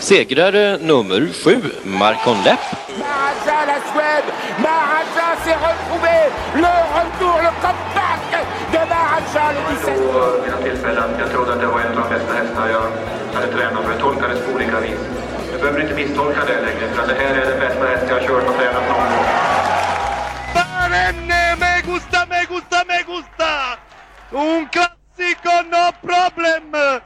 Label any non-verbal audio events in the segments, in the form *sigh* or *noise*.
Segrare nummer sju, Marcon Lepp. Maharaja, la Suède. Maharaja s'est retrouvé. Le retour, le comeback de Maharaja le 17. Vid mina tillfällen. Jag trodde att det var en av de bästa hästar jag hade tränat för. Jag tolkades på olika vis. Du behöver inte misstolka det längre, för det här är den bästa häst jag har kört och tränat någon gång. Barenne, me gusta, me gusta, me gusta! Un classico, no problem!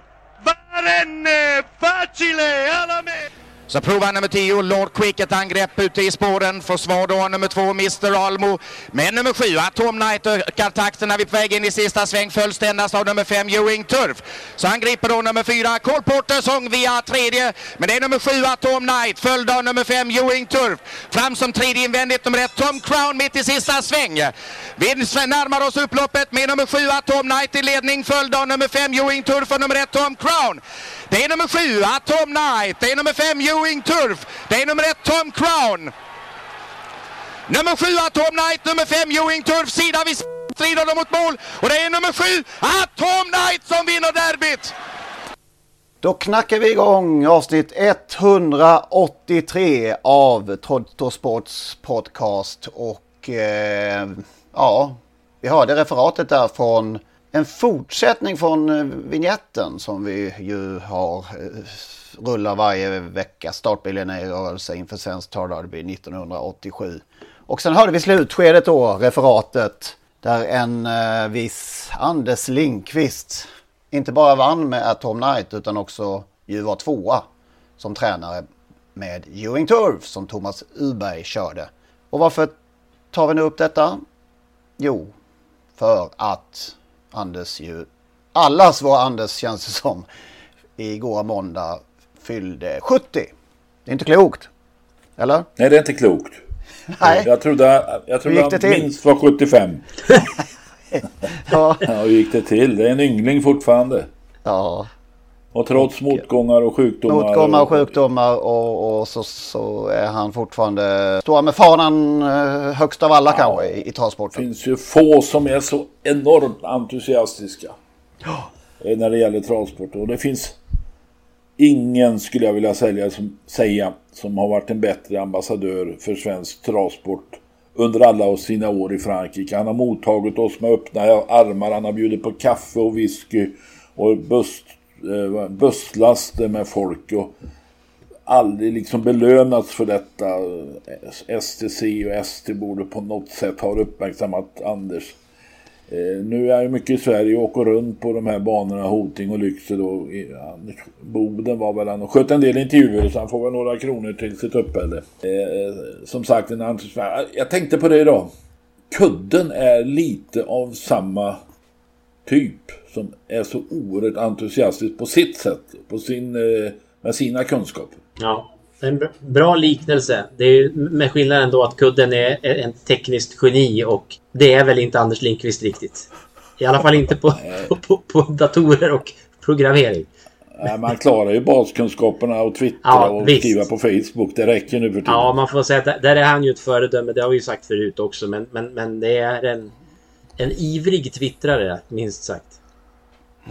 Barenne, facile, alla me! Så provar nummer 10, Lord Quick, ett angrepp ute i spåren. Får svar då nummer 2, Mr Almo. Men nummer 7, Atom Knight ökar takten när vi är på väg in i sista sväng. Följs endast av nummer 5, Ewing Turf. Så han griper då nummer 4, Cole Porter som via tredje. Men det är nummer 7, Atom Knight, följd av nummer 5, Ewing Turf. Fram som tredje invändigt nummer 1, Tom Crown mitt i sista sväng. Vi närmar oss upploppet med nummer 7, Atom Knight i ledning. Följd av nummer 5, Ewing Turf och nummer 1, Tom Crown. Det är nummer 7, Atom Knight. Det är nummer 5, Ewing Turf. Det är nummer ett Tom Crown. Nummer sju Atom Knight. Nummer fem Ewing Turf. Sida vid strider de mot mål. Och det är nummer sju Atom Knight som vinner derbyt. Då knackar vi igång avsnitt 183 av Trotto Sports podcast. Och eh, ja, vi hörde referatet där från en fortsättning från eh, vignetten som vi ju har eh, rullar varje vecka. Startbilen är i rörelse inför Svenskt Travderby 1987. Och sen hörde vi slutskedet då, referatet, där en eh, viss Anders Lindqvist inte bara vann med Atom Knight utan också ju var tvåa som tränare med Ewing Turf som Thomas Uberg körde. Och varför tar vi nu upp detta? Jo, för att Anders ju, allas vår Anders känns det som, igår måndag fyllde 70. Det är inte klokt. Eller? Nej, det är inte klokt. *laughs* Nej. Jag trodde, jag trodde gick det han till? minst var 75. *laughs* Ja. *laughs* Ja, hur gick det till? Det är en yngling fortfarande. ja. Och trots motgångar och sjukdomar. Motgångar och sjukdomar och, och så, så är han fortfarande, står han med fanan eh, högst av alla kanske i, i Det travsporten. finns ju få som är så enormt entusiastiska. eh, När det gäller travsport. Och det finns ingen, skulle jag vilja säga som, säga, som har varit en bättre ambassadör för svensk travsport under alla sina år i Frankrike. Han har mottagit oss med öppna armar. Han har bjudit på kaffe och whisky och bust, eh, busslaster med folk. Och aldrig liksom belönats för detta. STC och ST borde på något sätt ha uppmärksammat Anders. Eh, nu är jag mycket i Sverige och åker runt på de här banorna, Hoting och Lycksele och eh, Boden var väl han och sköt en del intervjuer så han får väl några kronor till sitt uppehälle. Eh, som sagt, en entreprenör. Jag tänkte på det idag. Kudden är lite av samma typ som är så oerhört entusiastisk på sitt sätt, på sin, eh, med sina kunskaper. Ja, en br- bra liknelse. Det är med skillnaden då att kudden är är en tekniskt geni och det är väl inte Anders Lindqvist riktigt. I alla fall inte på, på, *laughs* på, på datorer och programmering. Nej, man klarar ju baskunskaperna och twittra Ja, och visst. skriva på Facebook. Det räcker nu för tiden. Ja, man får säga att där- där är han ju ett föredöme. Det har vi ju sagt förut också. Men, men, men det är en, en ivrig twittrare, minst sagt.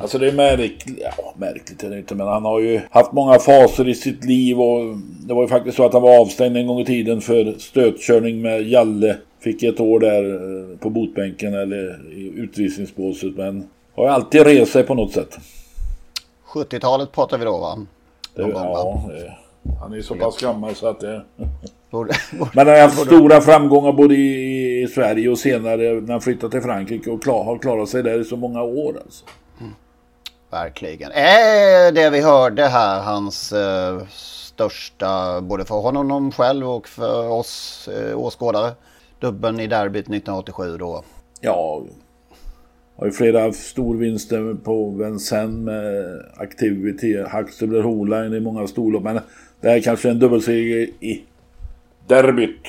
Alltså det är märkligt, ja märkligt är det inte men han har ju haft många faser i sitt liv och det var ju faktiskt så att han var avstängd en gång i tiden för stötkörning med Jalle. Fick ett år där eh, på botbänken eller i utvisningsbåset men har ju alltid rest sig på något sätt. 70-talet pratar vi då va? Det, ja, eh, han är ju så pass gammal så att det... *laughs* Men han har haft stora framgångar både i, i Sverige och senare när han flyttade till Frankrike och klar, har klarat sig där i så många år. Alltså. Verkligen. Är det vi hörde här hans eh, största, både för honom själv och för oss eh, åskådare, dubben i derbyt 1987 då? Ja, har ju flera storvinster på Vincennes med Activity, Huxtable Holine i många storlopp. Men det här är kanske en dubbelseger i derbyt.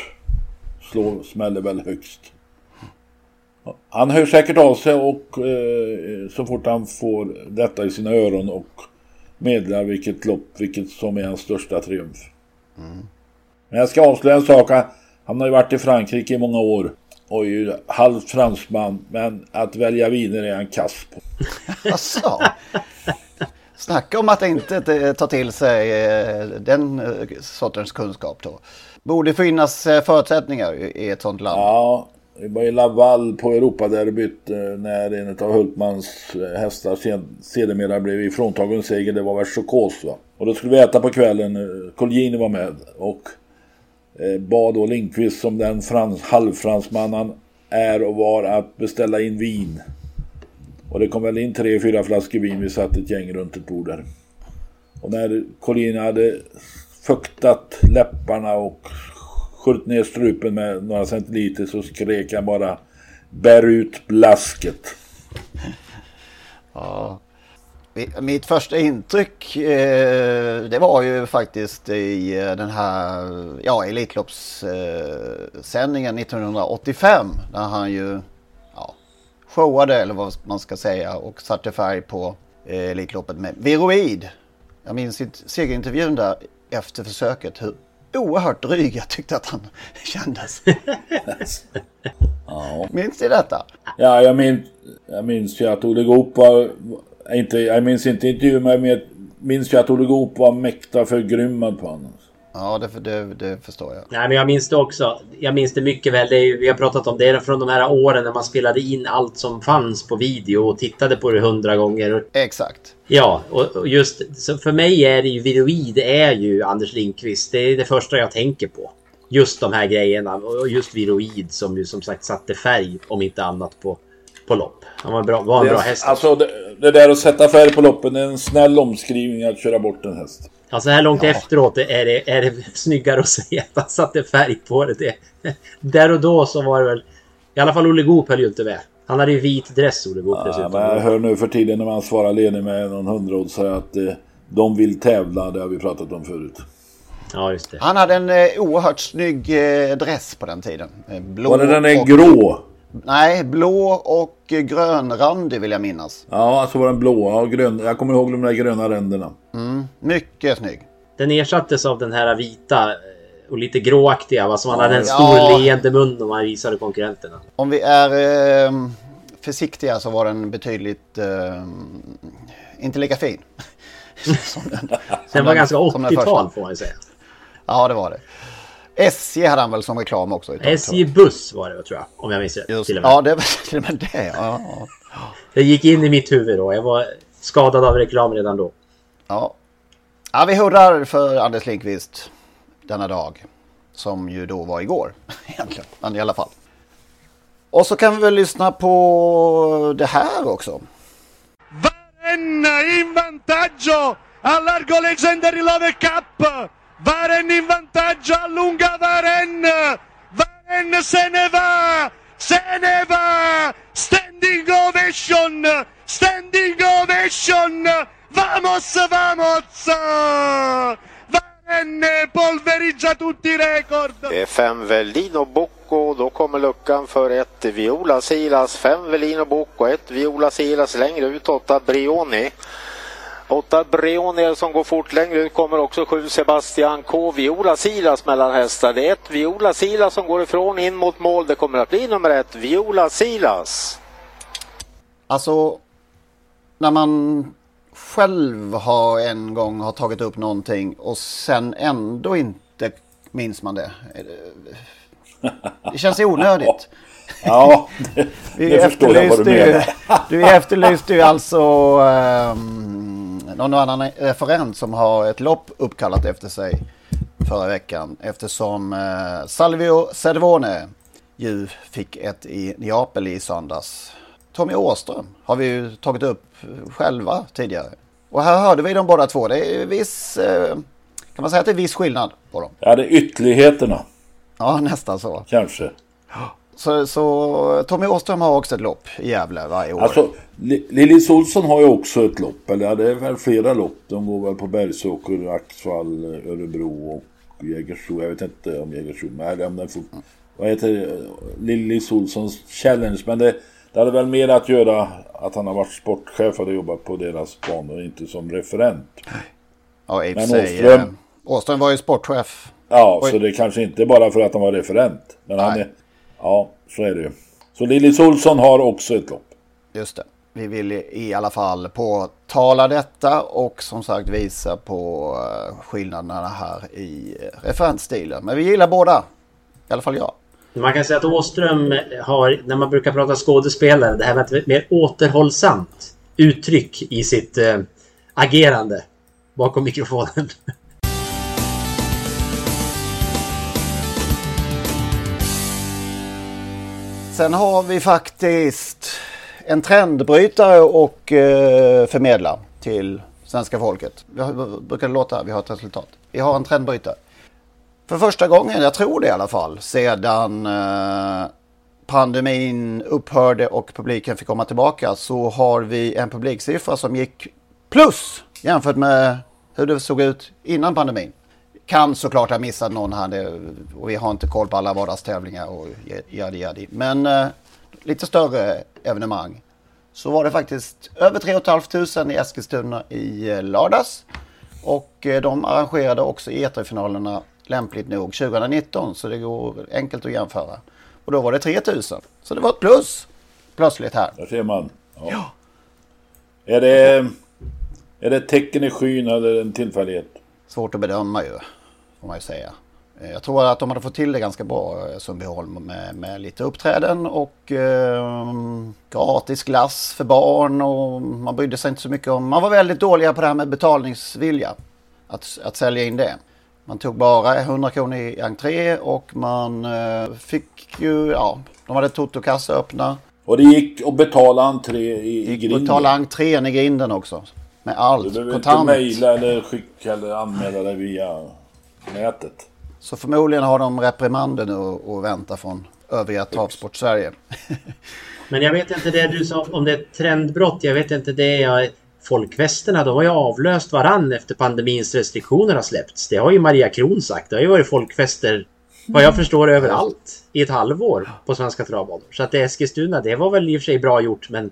Slår, smäller väl högst. Han hör säkert av sig och eh, så fort han får detta i sina öron och meddelar vilket lopp, vilket som är hans största triumf. Mm. Men jag ska avslöja en sak. Han har ju varit i Frankrike i många år och är ju halvt fransman. Men att välja viner är han kass på. *laughs* Asså? Snacka om att inte ta till sig eh, den eh, sortens kunskap då. Borde finnas eh, förutsättningar i ett sånt land. Ja, det var i Laval på Europaderbyt eh, när en av Hultmans eh, hästar sedermera blev ifråntagen seger. Det var väl Chokos va. Och då skulle vi äta på kvällen. Eh, Colgjini var med och bad då Lindqvist som den frans, halvfransman han är och var att beställa in vin. Och det kom väl in tre, fyra flaskor vin. Vi satt ett gäng runt ett bord där. Och när Colgjini hade fuktat läpparna och Sköt ner strupen med några centiliter så skrek han bara Bär ut blasket. *laughs* Ja. Mitt första intryck eh, det var ju faktiskt i eh, den här ja, Elitloppssändningen eh, 1985 när han ju showade, eller vad man ska säga, och satte färg på eh, Elitloppet med Viroid. Jag minns segerintervjun där efter försöket hur oerhört dryg jag tyckte att han *laughs* kändes. ja. Minns ni detta? Ja, jag minns, jag minns ju att Olle Goop var, inte, jag minns inte intervjun, men jag minns ju att Olle Goop var mäkta förgrymmad på honom. Ja, det, det, det, förstår jag. Nej, men jag minns det också. Jag minns det mycket väl. Det är, vi har pratat om det från de här åren när man spelade in allt som fanns på video och tittade på det hundra gånger. Exakt. Ja, och, just så för mig är det ju Viroid är ju Anders Lindqvist. Det är det första jag tänker på. Just de här grejerna och just Viroid som ju som sagt satte färg om inte annat på, på lopp. Han var, bra, var en bra häst. Alltså det, det där att sätta färg på loppen är en snäll omskrivning att köra bort en häst. Ja, så här långt ja. efteråt är det, är det snyggare att säga att han satte färg på det. det. Där och då så var det väl... I alla fall Olle Goop höll ju inte med. Han hade ju vit dress Olle Goop ja, dessutom. Men jag hör nu för tiden när man svarar Leni med någon hundrådsare att eh, de vill tävla. Det har vi pratat om förut. Ja, just det. Han hade en eh, oerhört snygg eh, dress på den tiden. Eh, blå var det den är och... grå? Nej, blå och grönrandig vill jag minnas. Ja, alltså var den blåa och grön. Jag kommer ihåg de där gröna ränderna. Mm, mycket snygg. Den ersattes av den här vita eh, och lite gråaktiga. Va? Som ja, hade en stor ja. leende mun om man visade konkurrenterna. Om vi är eh, försiktiga så var den betydligt eh, inte lika fin. *laughs* den, den, var ganska 80-tal får man ju säga. Ja, det var det. SJ hade han väl som reklam också? SJ Buss var det tror jag. Om jag minns rätt. Ja, det var till och med det. Ja, ja. Det gick in i mitt huvud då. Jag var skadad av reklam redan då. Ja. Ja, vi hurrar för Anders Lindqvist denna dag. Som ju då var igår *laughs* egentligen. Men i alla fall. Och så kan vi väl lyssna på det här också. Varenna in vantaggio! Allargo Legendary Love Cup! Varen in vantaggio, allunga Varen! Varen se ne va! Se ne va! Standing ovation! Standing ovation! Vamos, vamos! Varen polveriggia tutti i record! Det är fem Velino Bocco, då kommer luckan för ett Viola Silas, fem Velino Bocco, ett Viola Silas längre ut, åtta Brioni. Åtta Breonier som går fort längre ut kommer också sju Sebastian K. Viola Silas mellan hästar. Det är ett Viola Silas som går ifrån in mot mål. Det kommer att bli nummer ett, Viola Silas. Alltså, när man själv har en gång har tagit upp någonting och sen ändå inte minns man det. *laughs* Det känns onödigt. Ja, det, det förstår jag vad du menar. Du efterlyste ju alltså um, någon annan referent som har ett lopp uppkallat efter sig. förra veckan eftersom eh, Salvio Cervone ju fick ett i Neapel i söndags. Tommy Åström har vi ju tagit upp själva tidigare. Och här hörde vi dem båda två. Det är viss, eh, kan man säga att det är viss skillnad på dem? Ja, det är ytterligheterna. Ja, nästan så. Kanske. Så, så Tommy Åström har också ett lopp i Gävle varje år. Alltså, Lillis Olsson har ju också ett lopp. Eller det är väl flera lopp. De går väl på Bergsåker, Axvall, Örebro och Jägersro. Jag vet inte om Jägersro, men om den får... Vad heter Lillis Olssons Challenge. Men det, det hade väl mer att göra att han har varit sportchef och jobbat på deras banor, inte som referent. Ja, i sig. Åström, eh, Åström var ju sportchef. Ja, Oj. så det är kanske inte bara för att han var referent. Men Nej. han är... Ja, så är det ju. Så Lillis Olsson har också ett lopp. Just det. Vi vill i alla fall påtala detta och som sagt visa på eh, skillnaderna här i referensstilen. Men vi gillar båda. I alla fall jag. Man kan säga att Åström har, när man brukar prata skådespelare, det här med ett mer återhållsamt uttryck i sitt äh, agerande bakom mikrofonen. *laughs* Sen har vi faktiskt en trendbrytare och eh, förmedla till svenska folket. Vi brukar det låta, vi har ett resultat. Vi har en trendbrytare. För första gången, jag tror det i alla fall, sedan eh, pandemin upphörde och publiken fick komma tillbaka så har vi en publiksiffra som gick plus jämfört med hur det såg ut innan pandemin. Kan såklart ha missat någon här och vi har inte koll på alla vardagstävlingar och jadi jadi. Men eh, lite större evenemang så var det faktiskt över 3 500 i Eskilstuna i eh, lördags. Och eh, de arrangerade också E3-finalerna lämpligt nog 2019 så det går enkelt att jämföra. Och då var det 3000. Så det var ett plus plötsligt här. Där ser man. Ja. ja. Är, det, är det tecken i skyn eller en tillfällighet? Svårt att bedöma ju, får man ju säga. Eh, jag tror att de hade fått till det ganska bra, eh, Sundbyholm, med, med lite uppträden och eh, gratis glass för barn och man brydde sig inte så mycket om... Man var väldigt dåliga på det här med betalningsvilja, att, att sälja in det. Man tog bara 100 kronor i entré och man eh, fick ju, ja, de hade totokassa öppna. Och det gick att betala entré i, i grinden? betala entrén i grinden också. Med allt. Du behöver kontant. inte mejla eller skicka eller anmäla det via nätet. Så förmodligen har de reprimander nu och väntar från övriga Travsport-Sverige. *laughs* Men jag vet inte det du sa om det är ett trendbrott. Jag vet inte det jag folkfesterna de har ju avlöst varann efter pandemins restriktioner har släppts. Det har ju Maria Kron sagt. Det har ju varit folkfester vad jag förstår överallt i ett halvår på Svenska travbanor. Så att det Eskilstuna, det var väl i och för sig bra gjort men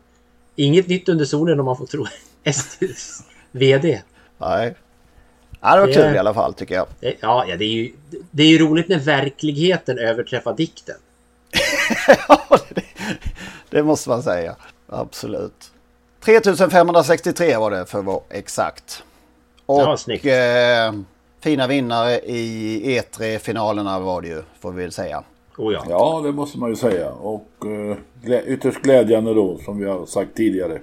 inget nytt under solen om man får tro *laughs* STs VD. Nej. Ja, det var kul i alla fall tycker jag. Det, ja, ja det, är ju, det är ju roligt när verkligheten överträffar dikten. *laughs* ja, det, det måste man säga. Absolut. 3563 var det för att vara exakt. Och ja, snyggt. Eh, fina vinnare i E3-finalerna var det ju, får vi väl säga. Oh ja. ja, det måste man ju säga. Och eh, glä ytterst glädjande då, som vi har sagt tidigare.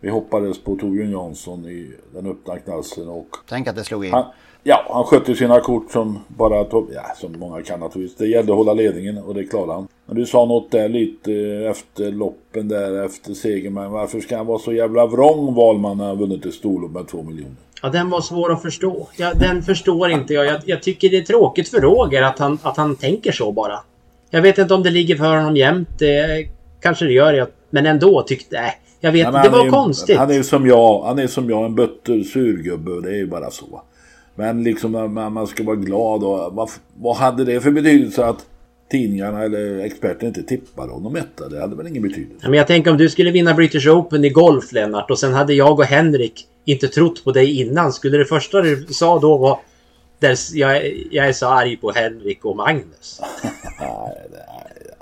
Vi hoppades på Torbjörn Jansson i den öppna knalsen och... Tänk att det slog in. Han, ja, han skötte sina kort som bara... Ja, som många kan naturligtvis. Det gällde att hålla ledningen och det klarade han. Men du sa något där lite efter loppen där efter segern. Men varför ska han vara så jävla vrång Valman när han vunnit ett storlopp med två miljoner? Ja, den var svår att förstå. Ja, den förstår inte jag. jag. jag. tycker det är tråkigt för Roger att han, att han tänker så bara. Jag vet inte om det ligger för honom jämt. Det kanske det gör. Jag, men ändå tyckte... jag. jag vet inte. Det var är, konstigt. Han är som jag. Han är som jag. En butter surgubbe. Det är ju bara så. Men liksom man, man ska vara glad. Och, vad, vad hade det för betydelse att tidningarna eller experter inte tippade honom etta. Det hade väl ingen betydelse. Men jag tänker om du skulle vinna British Open i golf Lennart och sen hade jag och Henrik inte trott på dig innan. Skulle det första du sa då vara där jag, jag är så arg på Henrik och Magnus? *laughs* nej,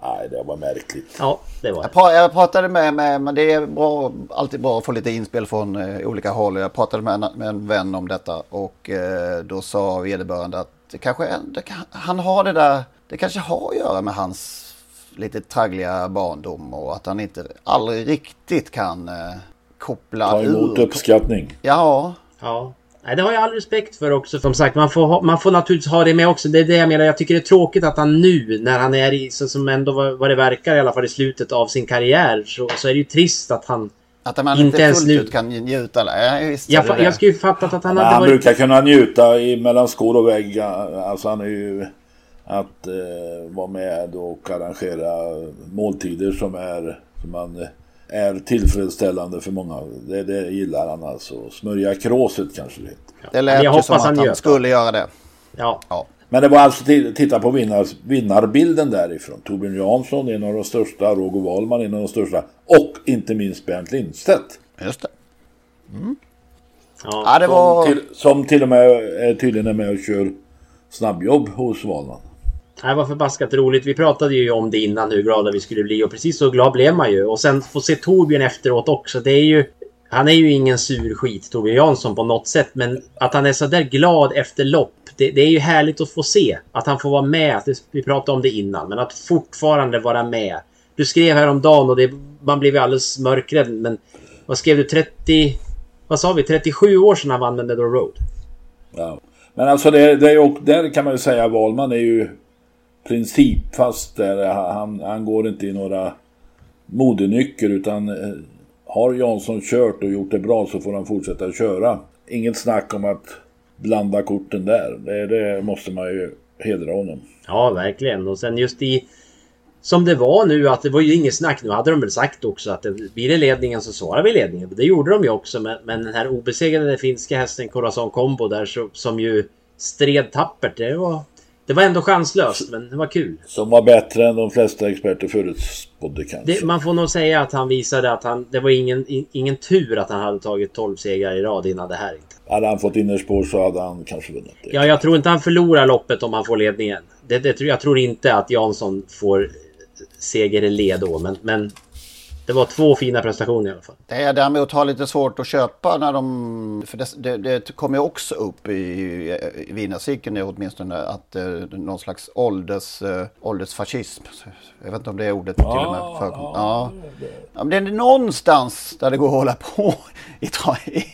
nej, det var märkligt. Ja, det var jag, jag pratade med, med, men det är bra, alltid bra att få lite inspel från eh, olika håll. Jag pratade med en, med en vän om detta och eh, då sa vederbörande att det kanske, det, han har det där det kanske har att göra med hans lite traggliga barndom och att han inte aldrig riktigt kan eh, koppla Ta emot ur. uppskattning. Ja. Ja. Nej, det har jag all respekt för också. Som sagt, man får, ha, man får naturligtvis ha det med också. Det är det jag menar. Jag tycker det är tråkigt att han nu, när han är i, så, som ändå vad, vad det verkar i alla fall i slutet av sin karriär, så, så är det ju trist att han Att man inte, ens fullt nu... ut kan njuta. Nej, visst Jag, det jag skulle ju fattat att han Men hade han varit... brukar kunna njuta i mellan skor och vägg. Alltså han är ju att eh, vara med och arrangera måltider som är som man eh, är tillfredsställande för många. Det, det gillar han alltså. Smörja kråset kanske det heter. Det lät ju som att han, skulle göra det. Ja. ja. Men det var alltså titta på vinnar, vinnarbilden därifrån. Torbjörn Jansson, en av de största, Roger Wahlman, en av de största. Och inte minst Bernt Lindstedt. Just det. Mm. Ja, Ja, det var- som, till, som till och med är tydligen är med och kör snabbjobb hos Wahlman. Det var förbaskat roligt. Vi pratade ju om det innan hur glada vi skulle bli och precis så glad blev man ju. Och sen få se Torbjörn efteråt också. Det är ju... Han är ju ingen sur skit, Torbjörn Jansson på något sätt. Men att han är så där glad efter lopp. Det, det är ju härligt att få se. Att han får vara med. Vi pratade om det innan. Men att fortfarande vara med. Du skrev häromdagen och det, man blev ju alldeles mörkrädd. Men vad skrev du? 30... Vad sa vi? 37 år sedan han vann med Meadow Road. Ja. Men alltså det, det är ju, där kan man ju säga Wahlman är ju principfast där. Han, han går inte i några modenycker utan eh, har Jansson kört och gjort det bra så får han fortsätta köra. Inget snack om att blanda korten där. Det, det måste man ju hedra honom. Ja, verkligen. Och sen just i... Som det var nu, att det var ju inget snack. Nu hade de väl sagt också att det, blir det ledningen så svarar vi ledningen. Det gjorde de ju också. Men, men den här obesegrade finska hästen Corazon Combo där så, som ju stred tappert. Det var, det var ändå chanslöst, men det var kul. Som var bättre än de flesta experter förutspådde kanske. Det, man får nog säga att han visade att han... Det var ingen, in, ingen tur att han hade tagit 12 segrar i rad innan det här inte. Hade han fått innerspår så hade han kanske vunnit. Ja, jag tror inte han förlorar loppet om han får ledningen. Det, det, jag tror inte att Jansson får seger i led då, men, men det var två fina prestationer i alla fall. Det är däremot har lite svårt att köpa när de... För det, det, det kommer ju också upp i, i vinnarcirkeln åtminstone att eh, någon slags ålders, eh, åldersfascism. Jag vet inte om det ordet till och med förekommer. Ja. Ja, men det är någonstans där det går att hålla på *laughs* i, i,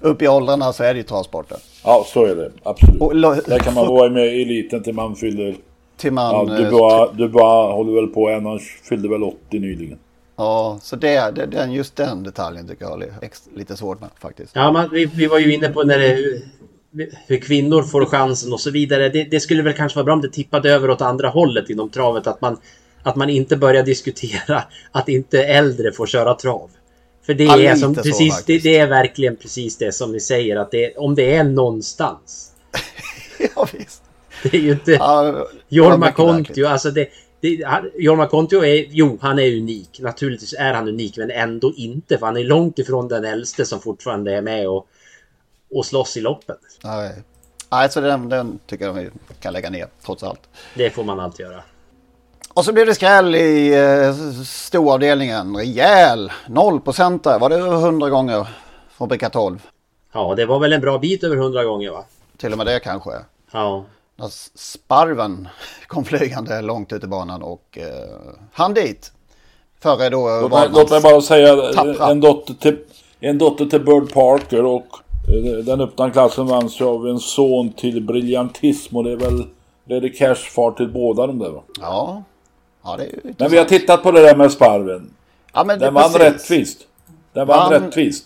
upp i åldrarna så är det ju travsporten. Ja, så är det. Absolut. Och lo- Där kan man vara med i eliten till man fyller... Till man, ja, du, bara, du bara håller väl på än. Han fyllde väl 80 nyligen. Ja, så det, det, den, just den detaljen tycker jag är lite svårt med faktiskt. Ja, man, vi, vi var ju inne på när det, hur kvinnor får chansen och så vidare. Det, det skulle väl kanske vara bra om det tippade över åt andra hållet inom travet. Att man, att man inte börjar diskutera *laughs* att inte äldre får köra trav. För det Ja, är, som, precis, det, det är verkligen precis det som ni säger. Att det, om det är någonstans. *laughs* ja, visst. Det är ju inte... Ja, Jorma Kontio, alltså det... det han- Jorma Kontio är, jo han är unik. Naturligtvis är han unik men ändå inte. För han är långt ifrån den äldste som fortfarande är med och, och slåss i loppen. Nej, Nej så den, den tycker jag vi kan lägga ner trots allt. Det får man alltid göra. Och så blev det skräll i eh, storavdelningen. Rejäl 0% där. Var det över 100 gånger från bricka 12? Ja, det var väl en bra bit över 100 gånger va? Till och med det kanske. Ja. När Sparven kom flygande långt ut i banan och eh, han dit. Före då Låt mig, låt mig bara säga tappra. en dotter, till, en dotter till Bird Parker och eh, den öppna klassen vanns ju av en son till Briljantism och det är väl Lady Cash far till båda de där va? Ja, ja det är ju Men vi har tittat på det där med Sparven. Ja, men det- Den vann precis. rättvist. Den vann Vann- rättvist.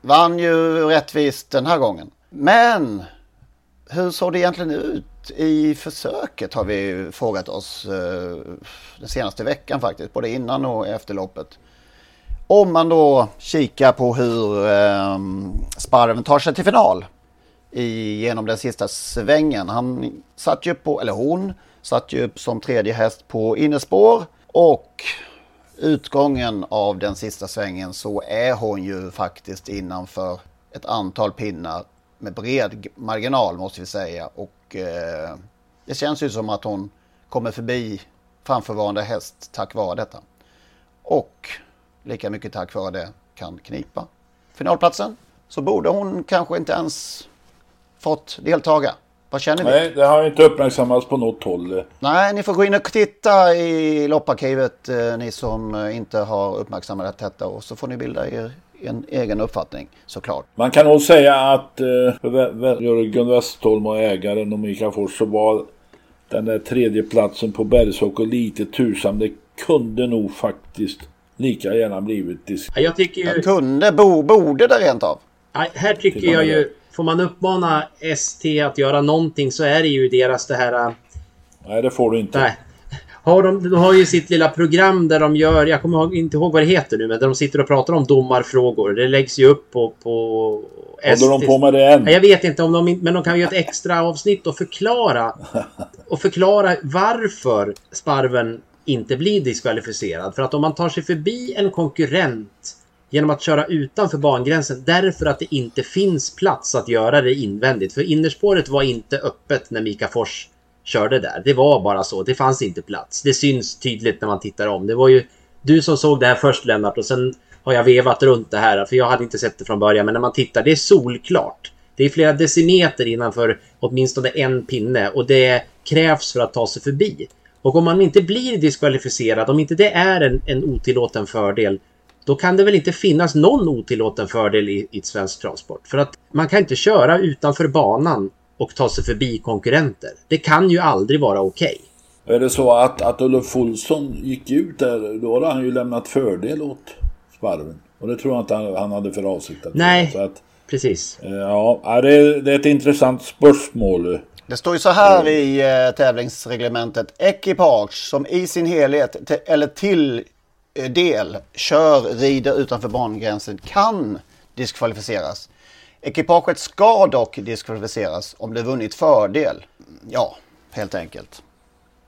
Vann ju rättvist den här gången. Men hur såg det egentligen ut i försöket har vi frågat oss eh, den senaste veckan faktiskt. Både innan och efter loppet. Om man då kikar på hur eh, Sparven tar sig till final i, genom den sista svängen. Han satt ju på, eller hon satt ju upp som tredje häst på innerspår och utgången av den sista svängen så är hon ju faktiskt innanför ett antal pinnar med bred marginal måste vi säga. Och eh, det känns ju som att hon kommer förbi framförvarande häst tack vare detta. Och lika mycket tack vare det kan knipa finalplatsen. Så borde hon kanske inte ens fått deltaga. Vad känner vi? Nej, det har inte uppmärksammats på något håll. Nej, ni får gå in och titta i lopparkivet, eh, ni som eh, inte har uppmärksammat detta. Och så får ni bilda er en egen uppfattning såklart. Man kan nog säga att eh, Jörgen Westholm och ägaren och Mikael Fors så var den där tredje platsen på Bergsåker lite tursam. Det kunde nog faktiskt lika gärna blivit disk. Ja, jag tycker ju... Jag kunde, bo, borde det rent av. Ja, här tycker jag ju, får man uppmana ST att göra någonting så är det ju deras det här... Nej, det får du inte. Nej. Har de, de har ju sitt lilla program där de gör, jag kommer inte ihåg vad det heter nu, men där de sitter och pratar om domarfrågor. Det läggs ju upp på... på Håller de på med det än? Jag vet inte om de, men de kan ju göra ett extra avsnitt och förklara *laughs* och förklara varför Sparven inte blir diskvalificerad. För att om man tar sig förbi en konkurrent genom att köra utanför bangränsen därför att det inte finns plats att göra det invändigt. För innerspåret var inte öppet när Mika Fors körde där. Det var bara så. Det fanns inte plats. Det syns tydligt när man tittar om. Det var ju du som såg det här först Lennart och sen har jag vevat runt det här för jag hade inte sett det från början. Men när man tittar, det är solklart. Det är flera decimeter innanför åtminstone en pinne och det krävs för att ta sig förbi. Och om man inte blir diskvalificerad, om inte det är en, en otillåten fördel, då kan det väl inte finnas någon otillåten fördel i, i ett svenskt travsport. För att man kan inte köra utanför banan och ta sig förbi konkurrenter. Det kan ju aldrig vara okej. Okay. Är det så att, att Olof Olsson gick ut där, då hade han ju lämnat fördel åt Sparven. Och det tror jag inte han, han hade för avsikt att Nej, så att, precis. Ja, det är, det är ett intressant spörsmål. Det står ju så här i eh, tävlingsreglementet. Ekipage som i sin helhet eller till eh, del kör, rider utanför bangränsen kan diskvalificeras. Ekipaget ska dock diskvalificeras om det vunnit fördel. Ja, helt enkelt.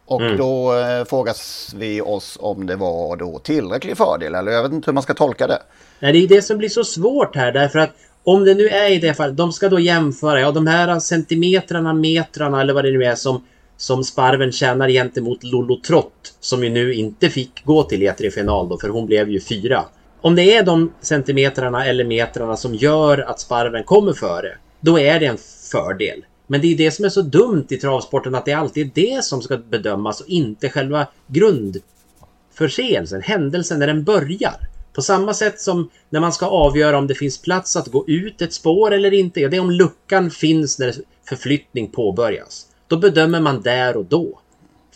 Och mm. då eh, frågas vi oss om det var då tillräcklig fördel eller jag vet inte hur man ska tolka det. Nej, det är det som blir så svårt här därför att om det nu är i det fallet, de ska då jämföra, ja de här centimetrarna, metrarna eller vad det nu är som, som Sparven tjänar gentemot Lolo Trott som ju nu inte fick gå till E3-final då för hon blev ju fyra. Om det är de centimetrarna eller metrarna som gör att Sparven kommer före, då är det en fördel. Men det är det som är så dumt i travsporten att det alltid är det som ska bedömas och inte själva grundförseelsen, händelsen när den börjar. På samma sätt som när man ska avgöra om det finns plats att gå ut ett spår eller inte. Ja, det är om luckan finns när förflyttning påbörjas. Då bedömer man där och då.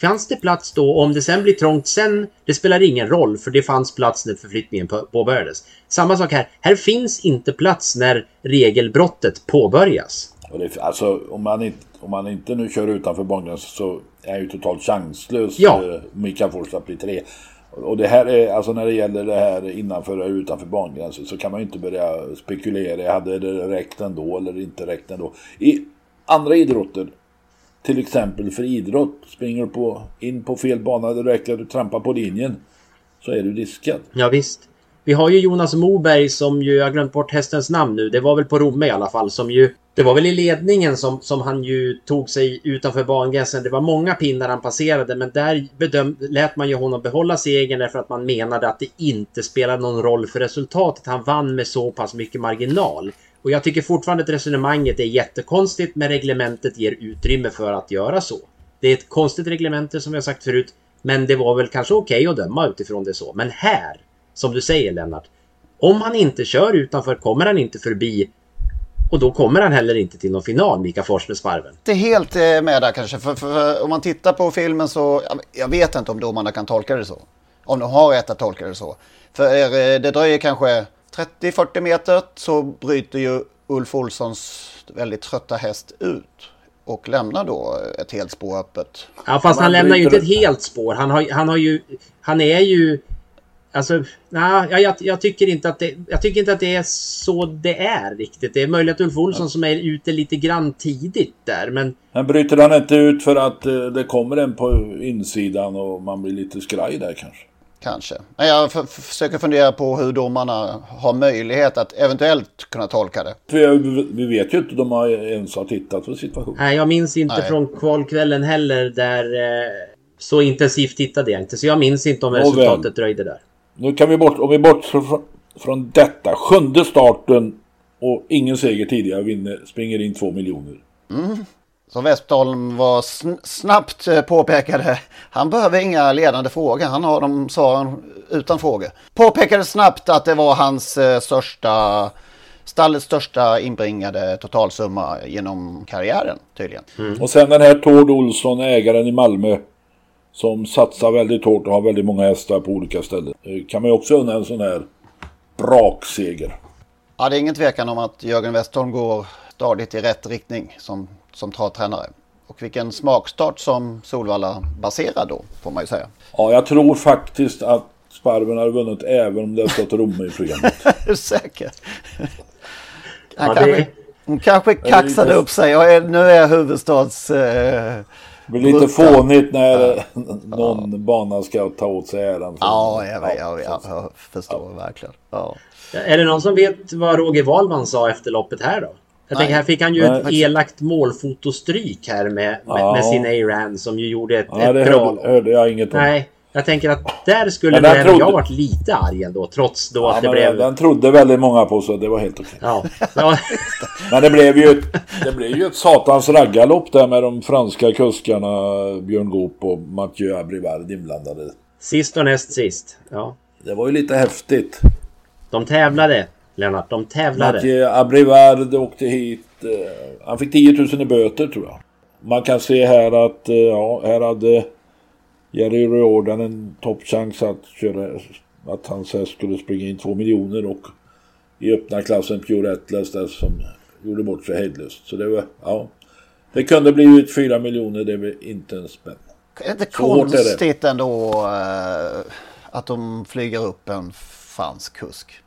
Fanns det plats då? Om det sen blir trångt sen, det spelar ingen roll för det fanns plats när förflyttningen påbörjades. Samma sak här. Här finns inte plats när regelbrottet påbörjas. Det, alltså, om, man inte, om man inte nu kör utanför bangränsen så är ju totalt chanslös ja. eh, Mikael Fors att bli tre. Och det här är, alltså när det gäller det här innanför och utanför bangränsen så kan man ju inte börja spekulera. Hade det räckt ändå eller inte räckt ändå? I andra idrotter, till exempel för idrott, springer du på, in på fel bana, det räcker att du trampar på linjen så är du diskad. Ja visst. Vi har ju Jonas Moberg som ju, jag har glömt bort hästens namn nu, det var väl på Romme i alla fall, som ju det var väl i ledningen som, som han ju tog sig utanför bangränsen. Det var många pinnar han passerade men där bedöm, lät man ju honom behålla segern därför att man menade att det inte spelade någon roll för resultatet. Han vann med så pass mycket marginal. Och jag tycker fortfarande att resonemanget är jättekonstigt men reglementet ger utrymme för att göra så. Det är ett konstigt reglemente som vi har sagt förut men det var väl kanske okej okay att döma utifrån det så. Men här, som du säger Lennart, om han inte kör utanför kommer han inte förbi och då kommer han heller inte till någon final, Mika Fors med Sparven. Det är helt eh, med där kanske. För, för, för, om man tittar på filmen så, jag vet inte om domarna kan tolka det så. Om de har rätt att tolka det så. För eh, det dröjer kanske 30-40 meter så bryter ju Ulf Olssons väldigt trötta häst ut. Och lämnar då ett helt spår öppet. Ja fast han lämnar ju inte ett helt spår. Han, har, han, har ju, han är ju Alltså, nej, jag, jag, tycker inte att det, jag tycker inte att det är så det är riktigt. Det är möjligt att Ulf Olsson som är ute lite grann tidigt där, men... Men bryter han inte ut för att eh, det kommer en på insidan och man blir lite skraj där kanske? Kanske. Men jag försöker fundera på hur domarna har möjlighet att eventuellt kunna tolka det. Vi, vi vet ju inte, de har ens har tittat på situationen. Nej, jag minns inte Nej. från kvalkvällen heller där eh, så intensivt tittade jag inte. Så jag minns inte om resultatet dröjde där. Nu kan vi bort, om vi bortser från, från detta. Sjunde starten och ingen seger tidigare vinner, springer in två miljoner. Mm. Som Westholm var sn snabbt eh, påpekade, han behöver inga ledande frågor, han har de svaren utan frågor. Påpekade snabbt att det var hans eh, största, stallets största inbringade totalsumma genom karriären tydligen. Mm. Och sen den här Tord Olsson, ägaren i Malmö, som satsar väldigt hårt och har väldigt många hästar på olika ställen. Eh, kan man ju också unna en sån här brakseger. Ja, det är ingen tvekan om att Jörgen Westholm går stadigt i rätt riktning som, som travtränare. Och vilken smakstart som Solvalla baserar då, får man ju säga. Ja, jag tror faktiskt att Sparven hade vunnit även om det hade stått Romme i programmet. *laughs* är du säker? Han ja, kanske, det... Hon kanske kaxade lite... upp sig och är, nu är huvudstads... Eh, det blir lite fånigt när ja. någon ja. bana ska ta åt sig äran. Ja, jag, jag, jag, jag förstår verkligen. Ja. Är det någon som vet vad Roger Wahlman sa efter loppet här då? Jag tänker här fick han ju Nej. ett elakt målfotostryk här med, med, ja. med sin A-Ran som ju gjorde ett, ja, ett bra... Hörde, hörde jag inget om. Nej, jag tänker att där skulle väl trodde... jag varit lite arg ändå trots då ja, att det blev... Den trodde väldigt många på så det var helt okej. Ja. ja. *laughs* men det blev ju det blev ju ett satans raggarlopp där med de franska kuskarna Björn Goop och Mathieu Abrivard inblandade. Sist och näst sist. Ja. Det var ju lite häftigt. De tävlade, Lennart. De tävlade. Mathieu Abrivard åkte hit. Eh, han fick 10 000 i böter tror jag. Man kan se här att eh, ja, här hade Jerry Riordan en toppchans att köra att hans häst skulle springa in två miljoner och i öppna klassen Pure Atlas där som gjorde bort sig hejdlöst. Så det var, ja. Det kunde blivit fyra miljoner, det var inte en spänn. Är det inte konstigt ändå uh, att de flyger upp en fransk kusk?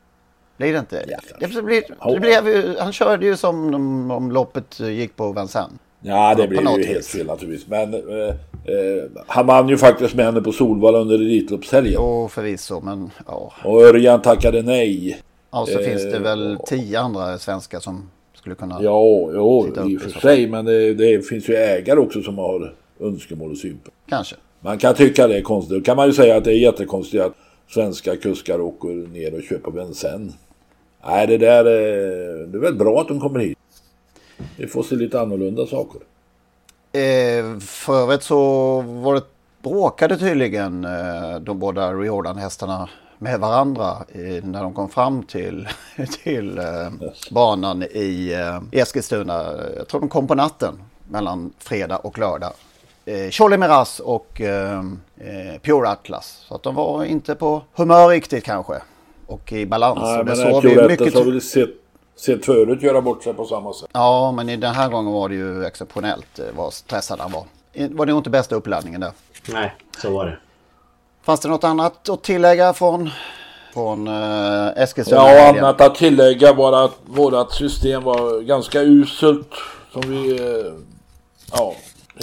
Blir det inte? Ja, det blir, det blev, han körde ju som om, om loppet gick på Vincennes. Ja, det blev ju helt fel naturligtvis. Men eh, eh, han vann ju faktiskt med henne på Solvalla under Elitloppshelgen. Jo, förvisso, men ja. Och Örjan tackade nej. Ja, så eh, finns det väl tio andra svenskar som skulle kunna Ja, jo, i och för sig. Men det, det, finns ju ägare också som har önskemål och synpunkter. Kanske. Man kan tycka det är konstigt. Då kan man ju säga att det är jättekonstigt att svenska kuskar åker ner och köper bensin. Nej, det där är, det är väl bra att de kommer hit. Vi får se lite annorlunda saker. Eh, övrigt så var det bråkade tydligen eh, de båda Riordan-hästarna med varandra eh, när de kom fram till, *laughs* till eh, banan i eh, Eskilstuna. Jag tror de kom på natten mellan fredag och lördag. Eh, Charlie Miraz och eh, eh, Pure Atlas. Så att de var inte på humör riktigt kanske. Och i balans. Nej, och det men såg vi mycket... har väl sett sett förut göra bort sig på samma sätt. Ja, men i den här gången var det ju exceptionellt eh, vad stressad han var. Var det nog inte bästa uppladdningen där? Nej, så var det. Fanns det något annat att tillägga från, från uh, Eskilstuna? Ja, annat att tillägga var att vårt system var ganska uselt. Som vi, uh, ja,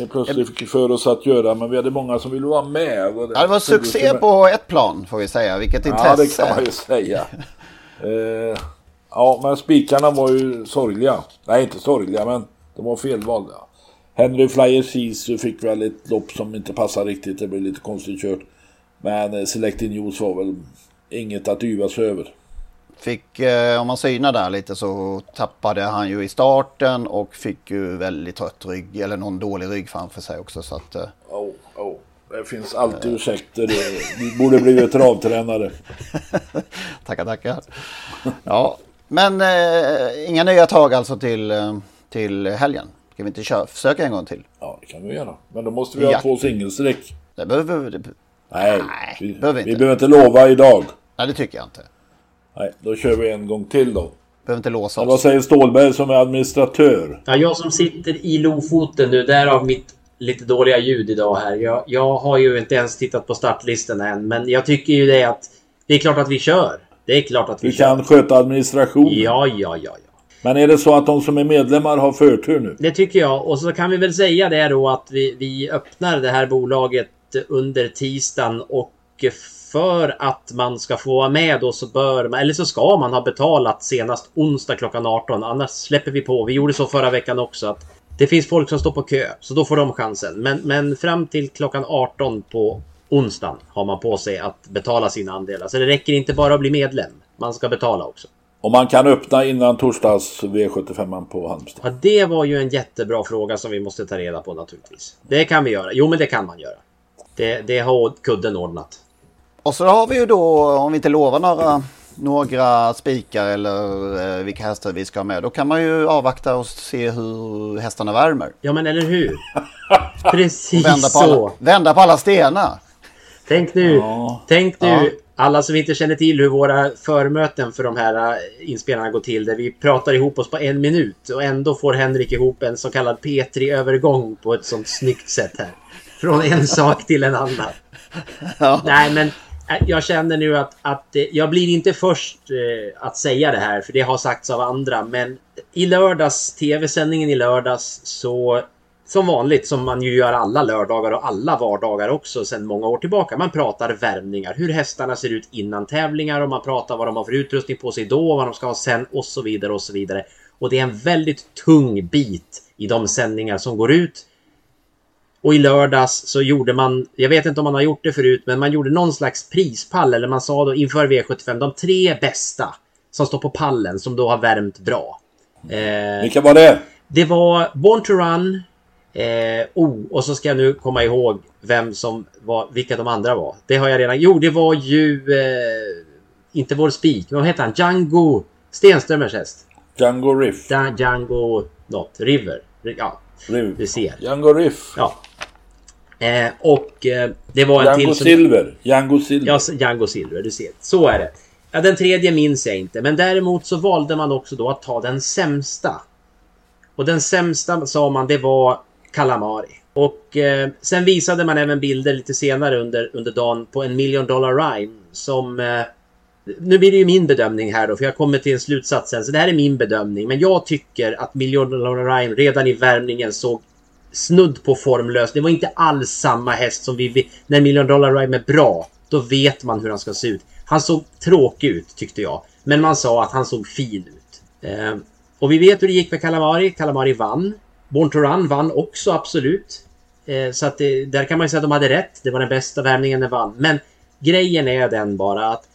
plötsligt fick för oss att göra. Men vi hade många som ville vara med. Det, ja, det var succé på ett plan får vi säga. Vilket intresse. Ja, det kan man ju säga. uh, *laughs* Ja, men spikarna var ju sorgliga. Nej, inte sorgliga, men de var felvalda. Henry Flyer Sisu fick väl ett lopp som inte passade riktigt. Det blev lite konstigt kört. Men eh, Selected News var väl inget att yvas över. Fick, eh, om man synar där lite så tappade han ju i starten och fick ju väldigt trött rygg eller någon dålig rygg framför sig också så att... Eh, oh, oh. Det finns alltid ursäkter. Du borde blivit travtränare. *laughs* tackar, tackar. Ja, men eh, inga nya tag alltså till, eh, till helgen? Ska vi inte köra, försöka en gång till? Ja, det kan vi göra. Men då måste vi ha ja. två singelsträck. Det behöver vi det... Nej, Nej vi, behöver vi, vi behöver inte lova idag. Nej, det tycker jag inte. Nej, då kör vi en gång till då. Behöver inte låsa oss. vad säger Stålberg som är administratör? Ja, jag som sitter i Lofoten nu, därav mitt lite dåliga ljud idag här. Jag, jag har ju inte ens tittat på startlistan än, men jag tycker ju det att det är klart att vi kör. Det är klart att vi Du kan sköta administrationen. Ja, ja, ja, ja. Men är det så att de som är medlemmar har förtur nu? Det tycker jag. Och så kan vi väl säga det då att vi, vi öppnar det här bolaget under tisdagen och för att man ska få vara med då så bör man, eller så ska man ha betalat senast onsdag klockan 18. Annars släpper vi på. Vi gjorde så förra veckan också att det finns folk som står på kö, så då får de chansen. Men, men fram till klockan 18 på onsdagen har man på sig att betala sina andelar. Så det räcker inte bara att bli medlem. Man ska betala också. Om man kan öppna innan torsdags V75 på Halmstad. Ja, det var ju en jättebra fråga som vi måste ta reda på naturligtvis. Det kan vi göra. Jo, men det kan man göra. Det, det har kudden ordnat. Och så har vi ju då, om vi inte lovar några, några spikar eller eh, vilka hästar vi ska ha med. Då kan man ju avvakta och se hur hästarna värmer. Ja, men eller hur? *laughs* Precis vända på så. Alla, vända på alla stenar. Tänk nu, Ja. tänk nu Ja. alla som inte känner till hur våra förmöten för de här eh, inspelarna går till. Där vi pratar ihop oss på en minut och ändå får Henrik ihop en så kallad P3-övergång på ett sånt snyggt sätt här. Från en sak till en annan. Nej, men Äh, jag känner nu att, att eh, jag blir inte först eh, att säga det här, för det har sagts av andra. Men i lördags, tv-sändningen i lördags, så som vanligt, som man ju gör alla lördagar och alla vardagar också sedan många år tillbaka. Man pratar värmningar, hur hästarna ser ut innan tävlingar och man pratar vad de har för utrustning på sig då, vad de ska ha sen och så vidare och så vidare. Och det är en väldigt tung bit i de sändningar som går ut. Och i lördags så gjorde man, jag vet inte om man har gjort det förut, men man gjorde någon slags prispall eller man sa då inför V75, de tre bästa som står på pallen som då har värmt bra. Eh, Vilka var det? det var Born to Run, eh, oh, och så ska jag nu komma ihåg vem som var, vilka de andra var. Det har jag redan, jo det var ju, eh, inte vår spik, vad heter han? Django Stenströmers häst. Django Riff. Da, Django något, River. Ja, Riff. du ser. Django Riff. Ja. Eh, och eh, det var en Django till som... Silver. Django Silver. Ja, Django Silver, du ser. Så är det. Ja, den tredje minns jag inte, men däremot så valde man också då att ta den sämsta. Och den sämsta sa man, det var Calamari. Och eh, sen visade man även bilder lite senare under, under dagen på en Million Dollar Rhyme som... Eh, nu blir det ju min bedömning här då, för jag kommer till en slutsats sen. Så det här är min bedömning. Men jag tycker att Million Dollar Rhyme redan i värmningen såg snudd på formlös. Det var inte alls samma häst som vi... När Million Dollar Rhyme är bra, då vet man hur han ska se ut. Han såg tråkig ut, tyckte jag. Men man sa att han såg fin ut. Eh, och vi vet hur det gick med Calamari. Calamari vann. Born to Run vann också, absolut. Eh, så att det, där kan man ju säga att de hade rätt. Det var den bästa värmningen den vann. Men grejen är den bara att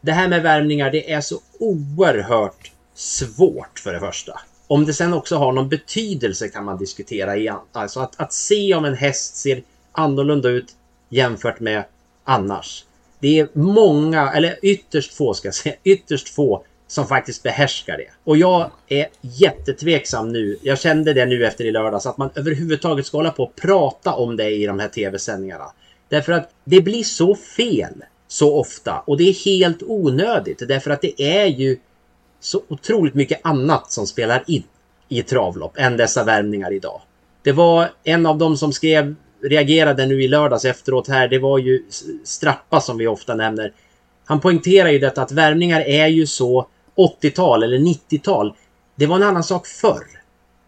det här med värmningar, det är så oerhört svårt för det första. Om det sen också har någon betydelse kan man diskutera igen. Alltså att, att se om en häst ser annorlunda ut jämfört med annars. Det är många, eller ytterst få ska jag säga, *laughs* ytterst få som faktiskt behärskar det. Och jag är jättetveksam nu. Jag kände det nu efter i lördags att man överhuvudtaget ska hålla på och prata om det i de här tv-sändningarna. Därför att det blir så fel så ofta och det är helt onödigt därför att det är ju så otroligt mycket annat som spelar in i ett travlopp än dessa värmningar idag. Det var en av dem som skrev, reagerade nu i lördags efteråt här, det var ju Strappa som vi ofta nämner. Han poängterar ju detta att värmningar är ju så 80-tal eller 90-tal. Det var en annan sak förr.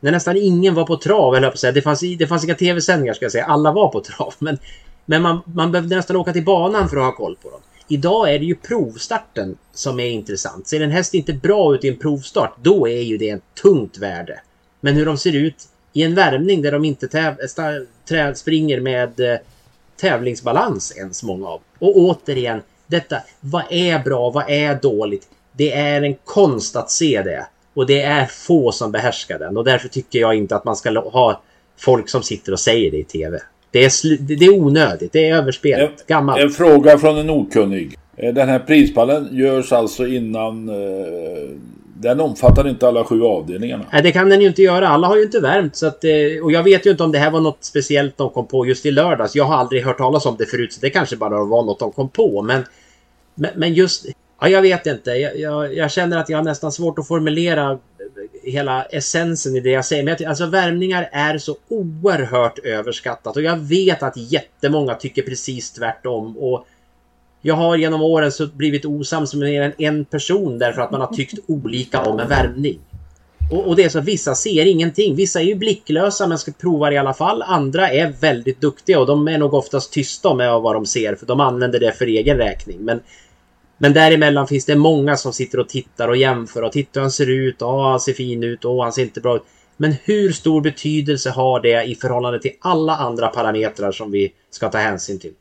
När nästan ingen var på trav, eller jag höll på att säga. Det fanns, det fanns inga tv-sändningar ska jag säga. Alla var på trav. *laughs* Men, men man, man behövde nästan åka till banan för att ha koll på dem. Idag är det ju provstarten som är intressant. Ser en häst inte bra ut i en provstart, då är ju det ett tungt värde. Men hur de ser ut i en värmning där de inte täv- springer med eh, tävlingsbalans ens många av. Och återigen, detta, vad är bra, vad är dåligt? Det är en konst att se det. Och det är få som behärskar den. Och därför tycker jag inte att man ska ha folk som sitter och säger det i TV. Det är, det är onödigt, det är överspelat, gammalt. En fråga från en okunnig. Eh, Den här prispallen görs alltså innan... Eh, den omfattar inte alla sju avdelningarna. Nej, det kan den ju inte göra. Alla har ju inte värmt. Så att, eh, och jag vet ju inte om det här var något speciellt de kom på just i lördags. Jag har aldrig hört talas om det förut, så det kanske bara var något de kom på. Men, men, men just... Ja, jag vet inte. Jag, jag, jag känner att jag har nästan svårt att formulera eh, hela essensen i det jag säger. Men jag, alltså värmningar är så oerhört överskattat. Och jag vet att jättemånga tycker precis tvärtom. Och jag har genom åren så blivit osams med mer än en person därför att man har tyckt olika om en värmning. Och, och det är så att vissa ser ingenting. Vissa är ju blicklösa men ska prova det i alla fall. Andra är väldigt duktiga och de är nog oftast tysta med vad de ser för de använder det för egen räkning. Men, men däremellan finns det många som sitter och tittar och jämför och tittar hur han ser ut. Ja, han ser fin ut. och han ser inte bra ut. Men hur stor betydelse har det i förhållande till alla andra parametrar som vi ska ta hänsyn till?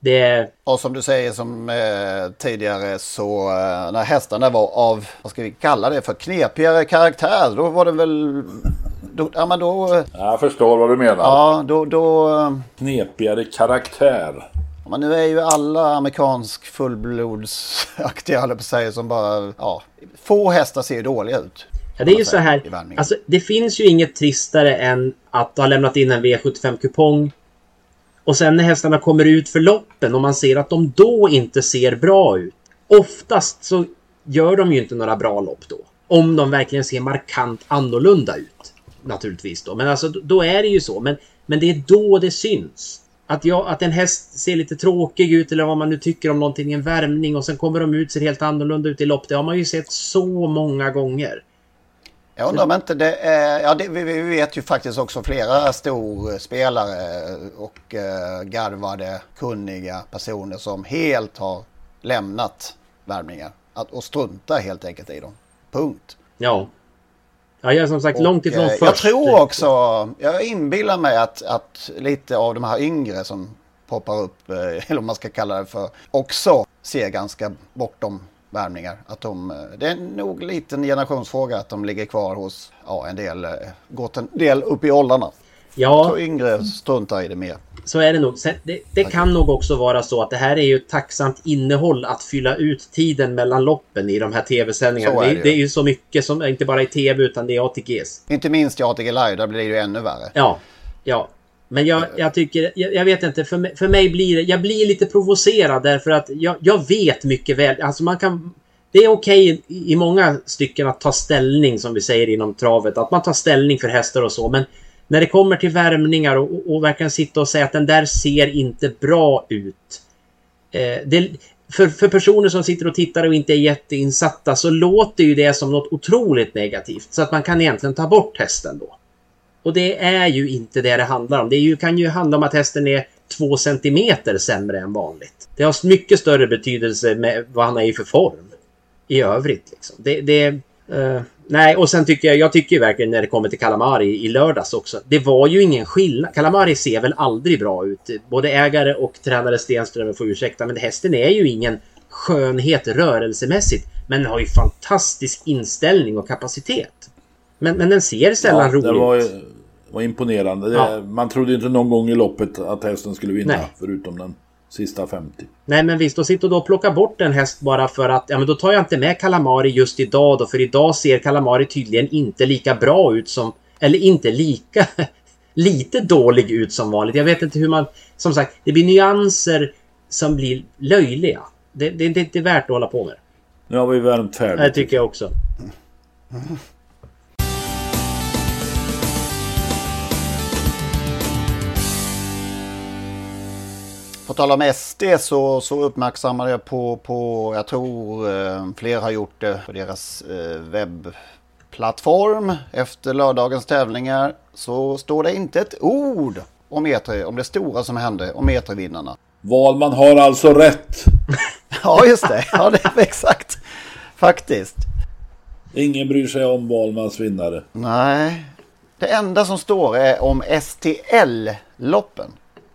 Det... Och som du säger som eh, tidigare så eh, när hästarna var av, vad ska vi kalla det för, knepigare karaktär. Då var det väl... Då, ja men då... Jag förstår vad du menar. Ja, då... då knepigare karaktär. Men nu är ju alla amerikansk fullblodsaktiga, höll på säga, som bara... Ja, få hästar ser ju dåliga ut. Ja, det är ju så här. Alltså, det finns ju inget tristare än att ha lämnat in en V75-kupong och sen när hästarna kommer ut för loppen och man ser att de då inte ser bra ut. Oftast så gör de ju inte några bra lopp då. Om de verkligen ser markant annorlunda ut. Naturligtvis då. Men alltså då är det ju så. Men, men det är då det syns. Att, jag, att en häst ser lite tråkig ut eller vad man nu tycker om någonting en värmning och sen kommer de ut ser helt annorlunda ut i lopp. Det har man ju sett så många gånger. Jag undrar om inte det är, ja det, vi, vi, vet ju faktiskt också flera storspelare och eh, garvade, kunniga personer som helt har lämnat värmningar. Att, och struntar helt enkelt i dem. Punkt. Ja. Ja, jag är som sagt och, långt ifrån eh, först. Jag tror också, jag inbillar mig att, att lite av de här yngre som poppar upp, eh, *laughs* eller om man ska kalla det för, också ser ganska bortom värmningar. Att de, eh, det är nog lite en generationsfråga att de ligger kvar hos ja, en del, gått en del upp i åldrarna. Ja. Så yngre struntar i det mer. Så är det nog. Det, det kan nog också vara så att det här är ju ett tacksamt innehåll att fylla ut tiden mellan loppen i de här tv-sändningarna. Det, det, det, är ju så mycket som, inte bara i tv utan det är ATGs. Inte minst i ATG Live, där blir det ju ännu värre. Ja, ja. Men jag, jag tycker, jag, jag, vet inte, för mig, för mig blir det, jag blir lite provocerad därför att jag, jag vet mycket väl, alltså man kan det är okej okay i många stycken att ta ställning som vi säger inom travet. Att man tar ställning för hästar och så. Men när det kommer till värmningar och, och, och verkligen sitta och säga att den där ser inte bra ut. Eh, det, för, för personer som sitter och tittar och inte är jätteinsatta så låter ju det som något otroligt negativt. Så att man kan egentligen ta bort hästen då. Och det är ju inte det det handlar om. Det ju, kan ju handla om att hästen är två centimeter sämre än vanligt. Det har mycket större betydelse med vad han är i för form i övrigt. Liksom. Det, det, eh, nej, och sen tycker jag, jag tycker verkligen när det kommer till Kalamari i lördags också. Det var ju ingen skillnad. Kalamari ser väl aldrig bra ut. Både ägare och tränare Stenström får ursäkta, men hästen är ju ingen skönhet rörelsemässigt. Men har ju fantastisk inställning och kapacitet. Men, men den ser sällan ja, rolig det var, ut. var imponerande. Ja. man trodde inte någon gång i loppet att hästen skulle vinna, Nej. förutom den sista 50. Nej men visst, och sitta då och plocka bort en häst bara för att ja men då tar jag inte med Kalamari just idag då för idag ser Kalamari tydligen inte lika bra ut som eller inte lika *laughs* lite dålig ut som vanligt. Jag vet inte hur man som sagt, det blir nyanser som blir löjliga. Det, det, det är inte värt att hålla på med. Nu har vi värmt färdigt. Det tycker jag också. *laughs* På tal om SD så, så uppmärksammade jag på, på, jag tror eh, fler har gjort det på deras eh, webbplattform. Efter lördagens tävlingar så står det inte ett ord om E3, om det stora som hände, om E3-vinnarna. Valman har alltså rätt. *laughs* ja, just det. Ja, det är exakt. Faktiskt. Ingen bryr sig om Valmans vinnare. Nej. Det enda som står är om STL-loppen.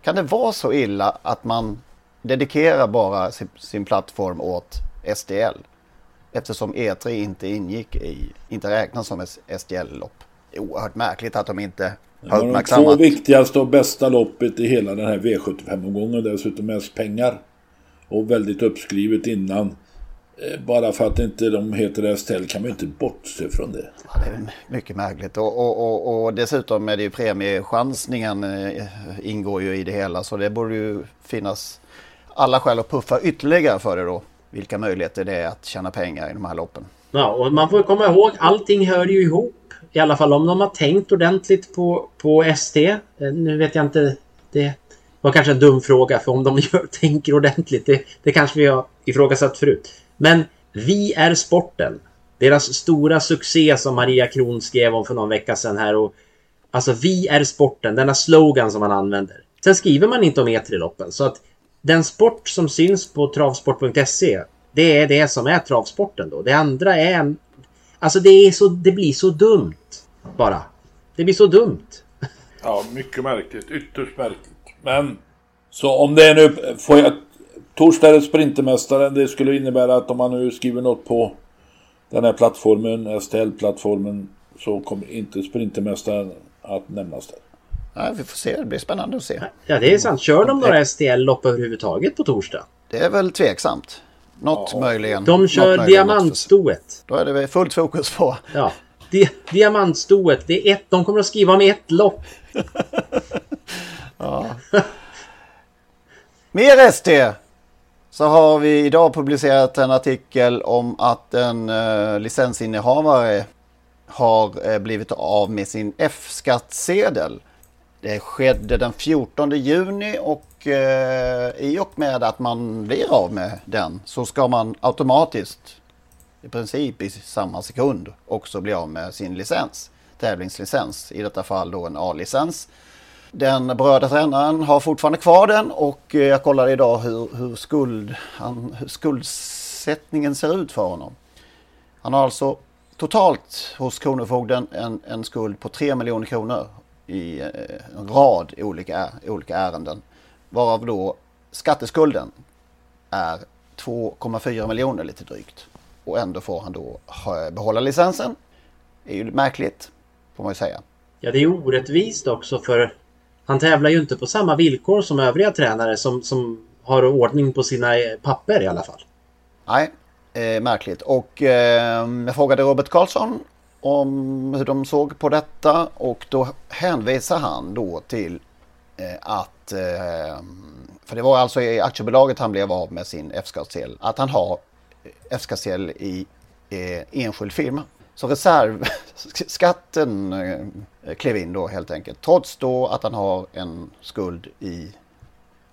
Kan det vara så illa att man dedikerar bara sin, sin plattform åt SDL? Eftersom E3 inte ingick i, inte räknas som ett SDL-lopp. Oerhört märkligt att de inte har uppmärksammat. Det var de två viktigaste och bästa loppet i hela den här V75-omgången. Dessutom mest pengar. Och väldigt uppskrivet innan. Eh, bara för att inte de heter STL kan man ju inte bortse från det. Ja, det är mycket märkligt och, och, och, och dessutom är det ju premiechansningen eh, ingår ju i det hela så det borde ju finnas alla skäl att puffa ytterligare för det då. Vilka möjligheter det är att tjäna pengar i de här loppen. Ja, och man får komma ihåg allting hör ju ihop. I alla fall om de har tänkt ordentligt på, på ST. Eh, nu vet jag inte. Det var kanske en dum fråga för om de *laughs* gör, tänker ordentligt. Det, det kanske vi har ifrågasatt förut. Men Vi är sporten. Deras stora succé som Maria Kron skrev om för någon vecka sedan här. Och, alltså Vi är sporten, denna slogan som man använder. Sen skriver man inte om E3-loppen. Så att den sport som syns på travsport.se det är det som är travsporten då. Det andra är... Alltså det, är så, det blir så dumt. Bara. Det blir så dumt. Ja, mycket märkligt. Ytterst märkligt. Men Så om det är nu, får jag, torsdag är det Sprintermästaren. Det skulle innebära att om man nu skriver något på den här plattformen, STL-plattformen, så kommer inte Sprintermästaren att nämnas där. Nej, vi får se. Det blir spännande att se. Ja, det är sant. Kör de några STL-lopp överhuvudtaget på torsdag? Det är väl tveksamt. Något Ja. möjligen. De kör diamantstoet. Då är det väl fullt fokus på. Ja. Di diamantstoet. Det är ett, de kommer att skriva om ett lopp. *laughs* Ja. Mer ST! Så har vi idag publicerat en artikel om att en eh, licensinnehavare har eh, blivit av med sin F-skattsedel. Det skedde den 14 juni och eh, i och med att man blir av med den så ska man automatiskt i princip i samma sekund också bli av med sin licens. Tävlingslicens, i detta fall då en A-licens. Den berörda tränaren har fortfarande kvar den och eh, jag kollade idag hur, hur, skuld, han, hur skuldsättningen ser ut för honom. Han har alltså totalt hos Kronofogden en, en skuld på 3 miljoner kronor i eh, en rad olika, olika ärenden. Varav då skatteskulden är 2,4 miljoner lite drygt. Och ändå får han då behålla licensen. Det är ju märkligt, får man ju säga. Ja, det är orättvist också för han tävlar ju inte på samma villkor som övriga tränare som, som har ordning på sina eh, papper i alla fall. Nej, eh, märkligt. Och eh, jag frågade Robert Karlsson om hur de såg på detta och då hänvisar han då till eh, att, eh, för det var alltså i aktiebolaget han blev av med sin F-skattsedel, att han har eh, F-skattsedel i eh, enskild firma. Så reservskatten *laughs* eh, klev in då helt enkelt. Trots då att han har en skuld i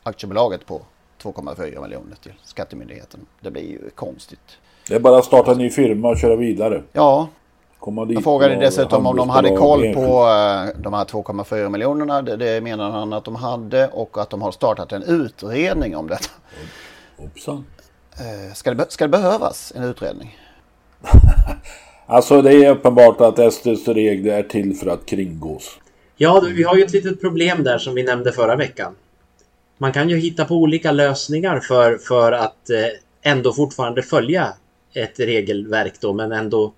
aktiebolaget på 2,4 miljoner till Skattemyndigheten. Det blir ju konstigt. Det är bara att starta en ny firma och köra vidare. Ja. Komma dit Jag frågade dessutom om de hade koll på eh, de här 2,4 miljonerna. Det, det menar han att de hade och att de har startat en utredning om detta. Hoppsan. Eh, Ska det, ska det behövas en utredning? *laughs* Alltså det är uppenbart att SDs regler är till för att kringgås. Ja, vi har ju ett litet problem där som vi nämnde förra veckan. Man kan ju hitta på olika lösningar för, för att eh, ändå fortfarande följa ett regelverk då, men ändå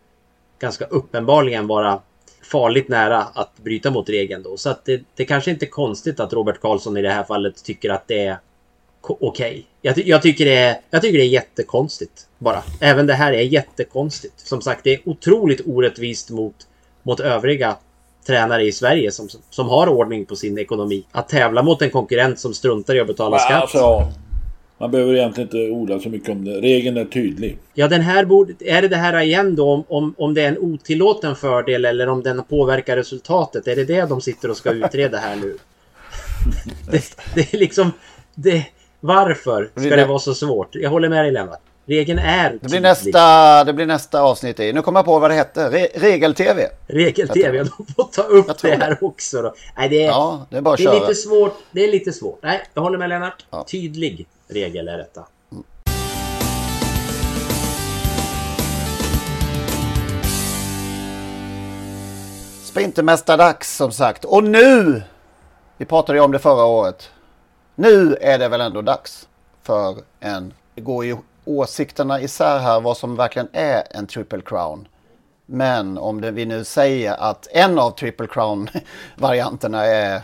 ganska uppenbarligen vara farligt nära att bryta mot regeln då. Så att det, det kanske inte är konstigt att Robert Karlsson i det här fallet tycker att det är okej. okej. Jag, jag, tycker det är, jag tycker det är jättekonstigt bara. Även det här är jättekonstigt. Som sagt, det är otroligt orättvist mot, mot övriga tränare i Sverige som, som har ordning på sin ekonomi. Att tävla mot en konkurrent som struntar i att betala skatt. Alltså, man behöver egentligen inte orda så mycket om det. Regeln är tydlig. Ja, den här borde, är det det här igen då om, om, om det är en otillåten fördel eller om den påverkar resultatet? Är det det de sitter och ska utreda här nu? *laughs* Det, det är liksom... Det, varför ska det vara så svårt? Jag håller med dig Lennart. Regeln är Det blir, nästa, det blir nästa avsnitt i. Nu kommer jag på vad det hette. Re, Regel-TV. Regel-TV, de får ta upp det här också då. Nej, det är, Ja, det är bara att det är lite svårt. Det är lite svårt. Nej, jag håller med Lennart. Tydlig regel är detta. Sprintermästardags som sagt. Och nu! Vi pratade ju om det förra året. Nu är det väl ändå dags för en... Det går ju åsikterna isär här vad som verkligen är en triple crown. Men om det, vi nu säger att en av triple crown-varianterna är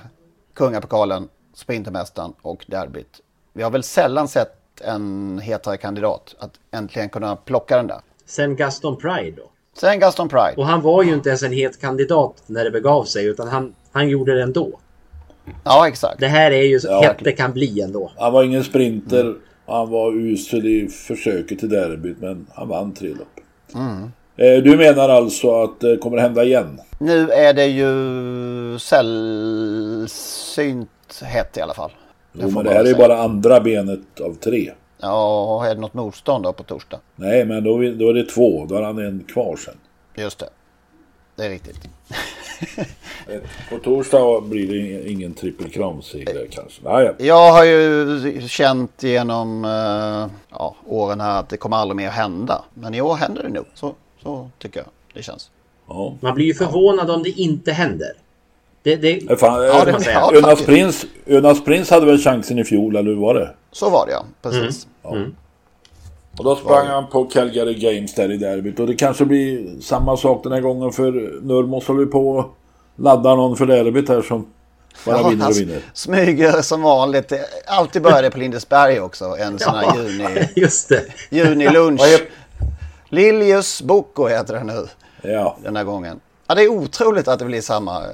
kungapokalen, sprintermästaren och derbyt. Vi har väl sällan sett en hetare kandidat att äntligen kunna plocka den där. Sen Gaston Pride då. Sen Gaston Pride. Och han var ju inte ens en het kandidat när det begav sig utan han, han gjorde det ändå. Ja, exakt. Det här är ju så Ja. hett det kan bli ändå. Han var ingen sprinter. Han var usel i försöket till derbyt men han vann tre lopp. Mm. Eh, Du menar alltså att det kommer hända igen? Nu är det ju sällsynt hett i alla fall. Jo, men det här är ju bara andra benet av tre. Ja, är det något motstånd då på torsdag? Nej, men då, då är det två. Då har han en kvar sen. Just det. Det är riktigt. På torsdag blir det ingen trippel kramseger kanske. Nej, ja. Jag har ju känt genom eh, ja, åren här att det kommer aldrig mer hända. Men i år händer det nog. Så, så tycker jag det känns. Man blir ju förvånad om det inte händer. Det, det, Eh, Fan, Ja, eh, det- ja, Önas, prins, Önas prins hade väl chansen i fjol, eller hur var det? Så var det ja, precis. Och då sprang han på Calgary Games där i derbyt. Och det kanske blir samma sak den här gången för Nurmos håller på att ladda någon för derbyt här som bara Ja, vinner och vinner. Smyger som vanligt. Alltid började på Lindesberg också. En sån här Ja, juni, *laughs* just det. junilunch. Liljus Bocco heter det nu Ja, den här gången. Ja, det är otroligt att det blir samma eh,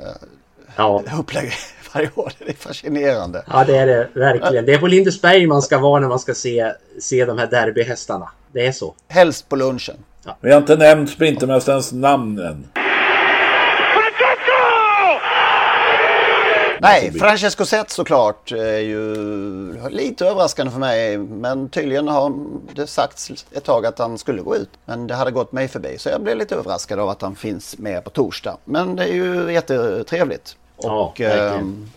Ja. upplägg varje år. Det är fascinerande. ja, det är det verkligen. Det är på Lindesberg man ska vara när man ska se, se de här derbyhästarna. Det är så. Helst på lunchen. vi har inte nämnt Sprintermästarens namn än. Nej, Francesco Zet såklart är ju lite överraskande för mig. Men tydligen har det sagts ett tag att han skulle gå ut. Men det hade gått mig förbi. Så jag blev lite överraskad av att han finns med på torsdag. Men det är ju jättetrevligt. Ja, Och, verkligen. ehm,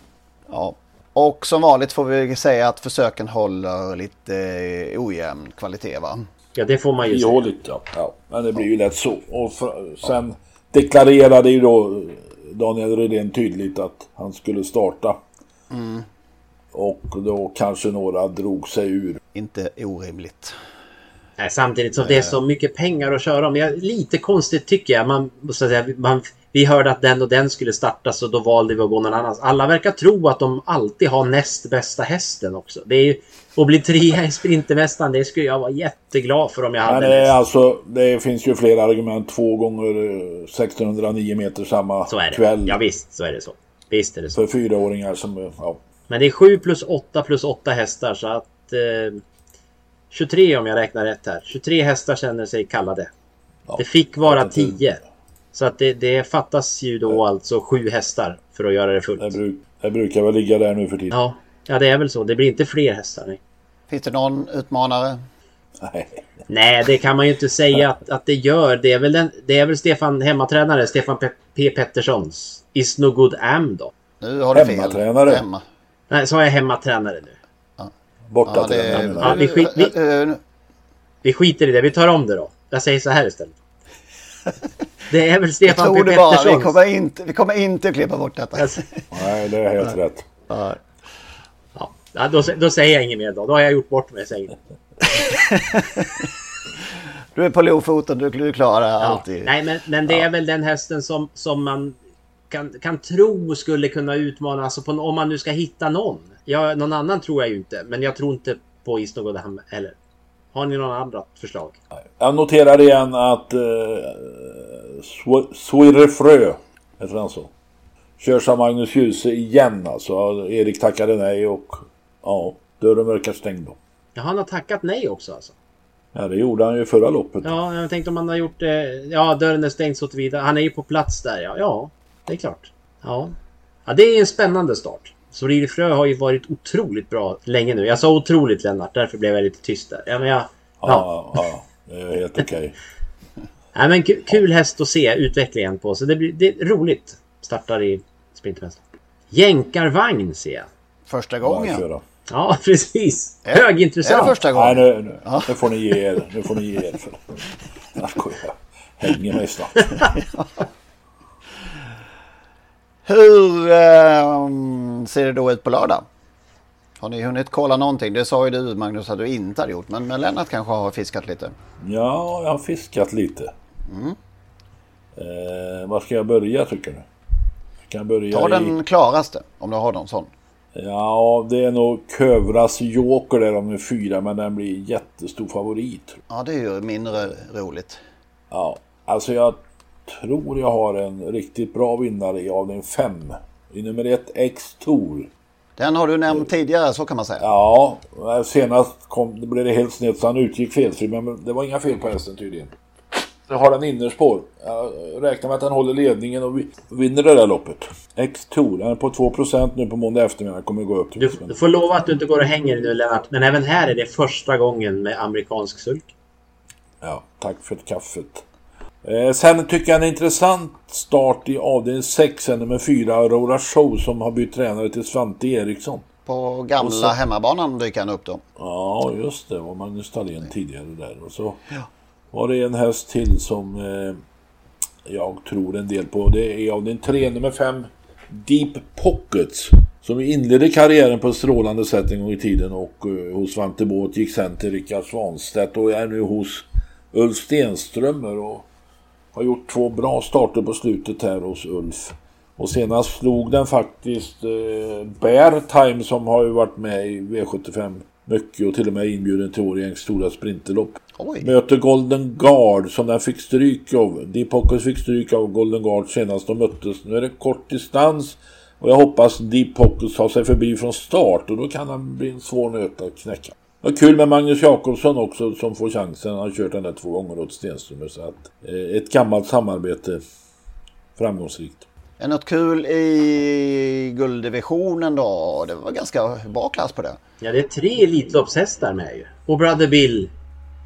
ja. Och som vanligt får vi säga att försöken håller lite eh, ojämn kvalitet va? Ja, det får man ju säga. Ihåligt, ja. ja. Men det blir ju lätt så. Och för, sen deklarerade ju då Daniel Redén tydligt att han skulle starta. Och då kanske några drog sig ur. Inte orimligt. Nej, samtidigt som det är så mycket pengar att köra om. Lite konstigt tycker jag. Man, så att säga, man, vi hörde att den och den skulle starta så då valde vi att gå någon annans. Alla verkar tro att de alltid har näst bästa hästen också. Det är ju, att bli trea i Sprintermästaren, det skulle jag vara jätteglad för om jag Men hade det, är näst. alltså, det finns ju flera argument. Två gånger eh, 1609 meter samma Så är det. kväll. Ja visst, så är det så. Visst är det så. För fyraåringar som... eh, Ja. Men det är 7 plus 8 plus 8 hästar så att... Eh, 23 om jag räknar rätt här. 23 hästar känner sig kallade. det fick vara 10. Så att det, det fattas ju då alltså 7 hästar för att göra det fullt. Det, bruk, det brukar väl ligga där nu för tiden. Ja, ja det är väl så. Det blir inte fler hästar. Nej, Finns det någon utmanare? Nej. nej det kan man ju inte säga att, att det gör. Det är väl, den, det är väl Stefan, hemmatränare, Stefan P. P. Petterssons Is No Good Am då. Nu har du fel. Hemmatränare. Hemma. Nej, så är jag hemmatränare nu. Borta Ja, till det, den. Ja, vi, skit, vi, Eh, vi skiter i det. Vi tar om det då. Jag säger så här istället. *laughs* Det är väl Stefan P. bara. Vi kommer, inte, vi kommer inte att klippa bort detta. Nej, det är helt rätt. Ja. Ja, då, då säger jag inget mer då. Då har jag gjort bort mig. Säger. Du är på lofoten, du, du klarar Ja. alltid. Nej, men, men det är väl den hästen som, som man kan, kan tro skulle kunna utmana. Alltså på, om man nu ska hitta någon. Ja, någon annan tror jag ju inte. Men jag tror inte på Isnogodham heller. Har ni några andra förslag? Jag noterar igen att eh, Sw- Swirre Frö, heter han så? Körs av Magnus Djuse igen alltså. Erik tackade nej och ja, dörren verkar stängd då. Ja, han har tackat nej också alltså. Ja, det gjorde han ju förra loppet. Ja, jag tänkte om han har gjort det. Ja, dörren är stängd så tillvida. Han är ju på plats där. Ja, ja det är klart. Ja. ja, det är en spännande start. Soriri Frö har ju varit otroligt bra länge nu. Jag sa otroligt Lennart, därför blev jag lite tyst där. Ja, men jag, ja. Ja, ja, det är helt okej. *laughs* Nej, men kul, kul häst att se utvecklingen på. Så det blir det är roligt. Startar i Sprintermästaren. Jänkarvagn ser jag. Första gången. köra. Ja, *laughs* precis. Är- Är det Högintressant. första Nej, gången? nu, nu, nu får ni ge er. Nu får ni ge er. För... *laughs* Jag skojar. Hänger mig snart. Hur ehm, ser det då ut på lördag? Har ni hunnit kolla någonting? Det sa ju du Magnus att du inte hade gjort. Men, men Lennart kanske har fiskat lite. Ja, jag har fiskat lite. Eh, var ska jag börja tycker du? Jag kan börja Ta i... den klaraste om du har någon sån. Ja, det är nog Kövras Joker där om är fyra, men den blir jättestor favorit. Ja, det är ju mindre roligt. Ja, alltså jag tror jag har en riktigt bra vinnare i avdelning 5. I nummer 1 X Tour. Den har du nämnt tidigare, så kan man säga. Ja, senast kom, det blev det helt snett så han utgick felfri, men det var inga fel på hästen tydligen. Jag har den innerspår. Jag räknar med att han håller ledningen och vi- vinner det där loppet. X Tour, han är på 2% nu på måndag eftermiddag. kommer gå upp till Du, du får lova att du inte går och hänger nu Lennart. Men även här är det första gången med amerikansk sulk. Ja, tack för kaffet. Eh, sen tycker jag en intressant start i avdelning 6 är nummer 4, Aurora Show, som har bytt tränare till Svante Eriksson. På gamla så- hemmabanan dyker han upp då. Ja, just det. var Magnus Dahlén tidigare där. Och så var det en häst till som eh, jag tror en del på. Det är avdelning 3, nummer 5, Deep Pockets. Som inledde karriären på ett strålande sätt en gång i tiden och uh, hos Svante Båth gick sen till Rickard Svanstedt och är nu hos Ulf Stenströmer och har gjort två bra starter på slutet här hos Ulf. Och senast slog den faktiskt eh, Bear Time som har ju varit med i V75 mycket och till och med inbjuden till Årjängs stora sprinterlopp. Oj. Möter Golden Guard som den fick stryk av. Deep fick stryk av Golden Guard senast de möttes. Nu är det kort distans och jag hoppas Deep Pockets tar sig förbi från start och då kan han bli en svår nöt att knäcka. Var kul med Magnus Jakobsson också som får chansen. Han har kört den där två gånger åt Stenströmer så att eh, ett gammalt samarbete framgångsrikt. Är något kul i gulddivisionen då? Det var ganska bra klass på det. Ja, det är tre Elitloppshästar med ju. Och Brother Bill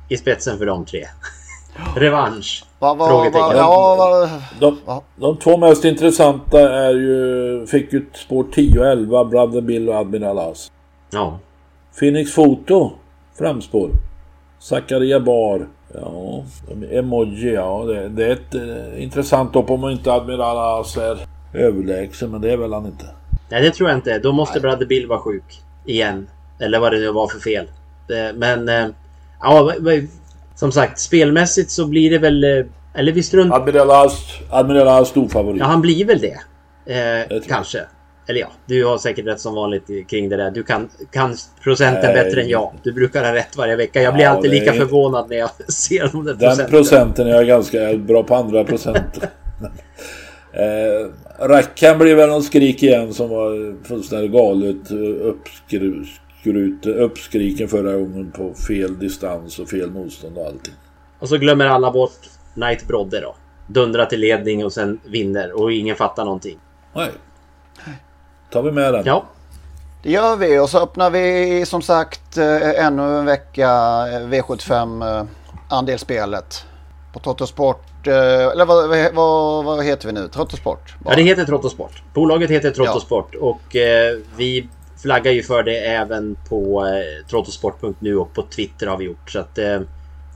i spetsen för de tre. *gasps* Revansch? Va, va, Frågetecken. va, ja, va, De, de två mest intressanta är ju, fick ju spår 10 och 11, Brother Bill och Admiral As. Ja. Phoenix Foto, framspår. Zakaria Bar, ja, Emoji, ja det, det är ett eh, intressant lopp om inte Admiral As är överlägsen, men det är väl han inte. Nej, det tror jag inte. Då måste Brother Bill vara sjuk. Igen. Eller vad det nu var för fel. Eh, Men... eh, Ja, som sagt, spelmässigt så blir det väl... eh, Eller visst runt... Admiral As, Admiral As stor favorit. Ja, han blir väl det. Eh, kanske. Eller ja, du har säkert rätt som vanligt kring det där. Du kan, kan procenten Nej. bättre än jag. Du brukar ha rätt varje vecka. Jag blir Ja, alltid lika är- förvånad när jag *laughs* ser de där Den procenten. procenten är jag ganska bra på andra procent. *laughs* eh, Rackham blev väl någon skrik igen som var fullständigt galet uppskrut, uppskriken förra gången på fel distans och fel motstånd och allting. Och så glömmer alla bort Knight Brodde då. Dundrar till ledning och sen vinner och ingen fattar någonting. Nej. Tar vi med den? Ja. Det gör vi och så öppnar vi som sagt eh, ännu en vecka eh, V75 eh, andelsspelet på Trottosport. Eller vad, vad, vad, heter vi nu? Trottosport? Ja, det heter Trottosport. Bolaget heter Trottosport och eh, vi flaggar ju för det även på eh, trottosport.nu och på Twitter har vi gjort. Så att, eh,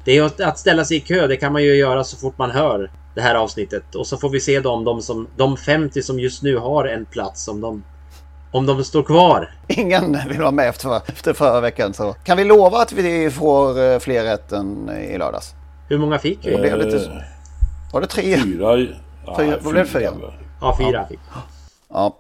det är att- att ställa sig i kö, det kan man ju göra så fort man hör det här avsnittet. Och så får vi se dem, de, som, de 50 som just nu har en plats, om de, om de står kvar. Ingen vill vara med efter, efter förra veckan. Så kan vi lova att vi får eh, fler rätt än i lördags? Hur många fick vi? Blev lite. Var det tre? Fyra. Ja, Fyra, vad blev det fyra? Ja, fyra fick Ja.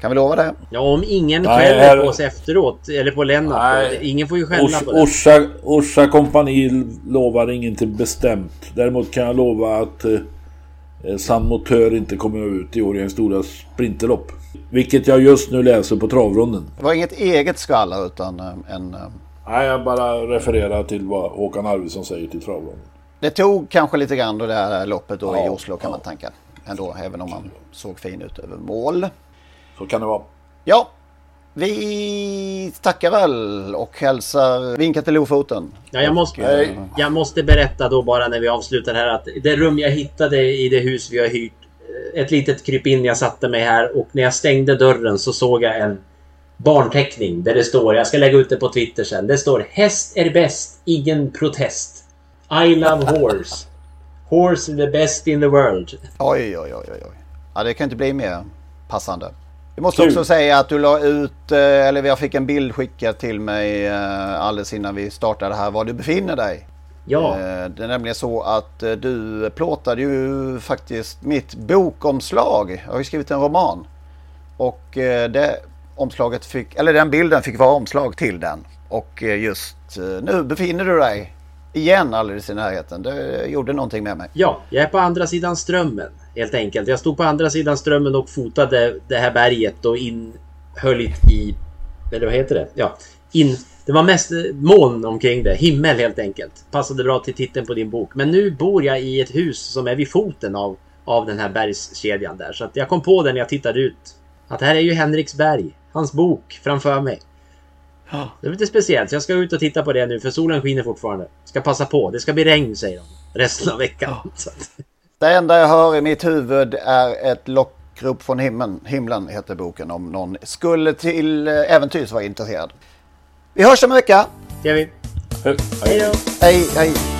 Kan vi lova det? Ja, om ingen Nej, skäller här- på oss efteråt, eller på Lennart. Nej. Ingen får ju skälla Ors- på det. Orsa, Orsa kompani lovar ingenting bestämt. Däremot kan jag lova att eh, San Motör inte kommer ut i år i en stora sprinterlopp. Vilket jag just nu läser på travronden. Det var inget eget skvaller utan eh, en... eh, Nej, jag bara refererar till vad Håkan Arvidsson säger till travronden. Det tog kanske lite grann då det här loppet då i Ja, Oslo kan man tänka. Ändå, även om man såg fin ut över mål. Så kan det vara. Ja, vi tackar väl och hälsar vinkar till Lofoten. Ja, jag, måste, eh, jag måste berätta då bara när vi avslutar här att det rum jag hittade i det hus vi har hyrt, eh, ett litet krypin jag satte mig här och när jag stängde dörren så såg jag en barnteckning där det står, jag ska lägga ut det på Twitter sen, det står Häst är bäst, ingen protest. I love horse. Horse is the best in the world. Oj, oj, oj. oj. Ja, det kan inte bli mer passande. Vi måste Kul. också säga att du la ut, eh, eller jag fick en bild skickad till mig eh, alldeles innan vi startade här, var du befinner dig. Ja. Eh, Det är nämligen så att du plåtade ju faktiskt mitt bokomslag. Jag har ju skrivit en roman. Och det omslaget fick, eller den bilden fick vara omslag till den. Och just nu befinner du dig igen alldeles i närheten. Det gjorde någonting med mig. Ja, jag är på andra sidan strömmen. Helt enkelt. Jag stod på andra sidan strömmen och fotade det här berget och inhöll i... Eller vad heter det? Ja. In, det var mest moln omkring det. Himmel helt enkelt. Passade bra till titeln på din bok. Men nu bor jag i ett hus som är vid foten av, av den här bergskedjan där. Så att jag kom på det när jag tittade ut. Att här är ju Henriksberg. Hans bok framför mig. Det är lite speciellt. Så jag ska ut och titta på det nu för solen skiner fortfarande. Ska passa på. Det ska bli regn säger de. Resten av veckan. *laughs* Att- Det enda jag hör i mitt huvud är ett lockrop från himlen. Himlen heter boken om någon skulle till eh, äventyrs vara intresserad. Vi hörs om en vecka. Det gör vi. Hej då. Hej, hej.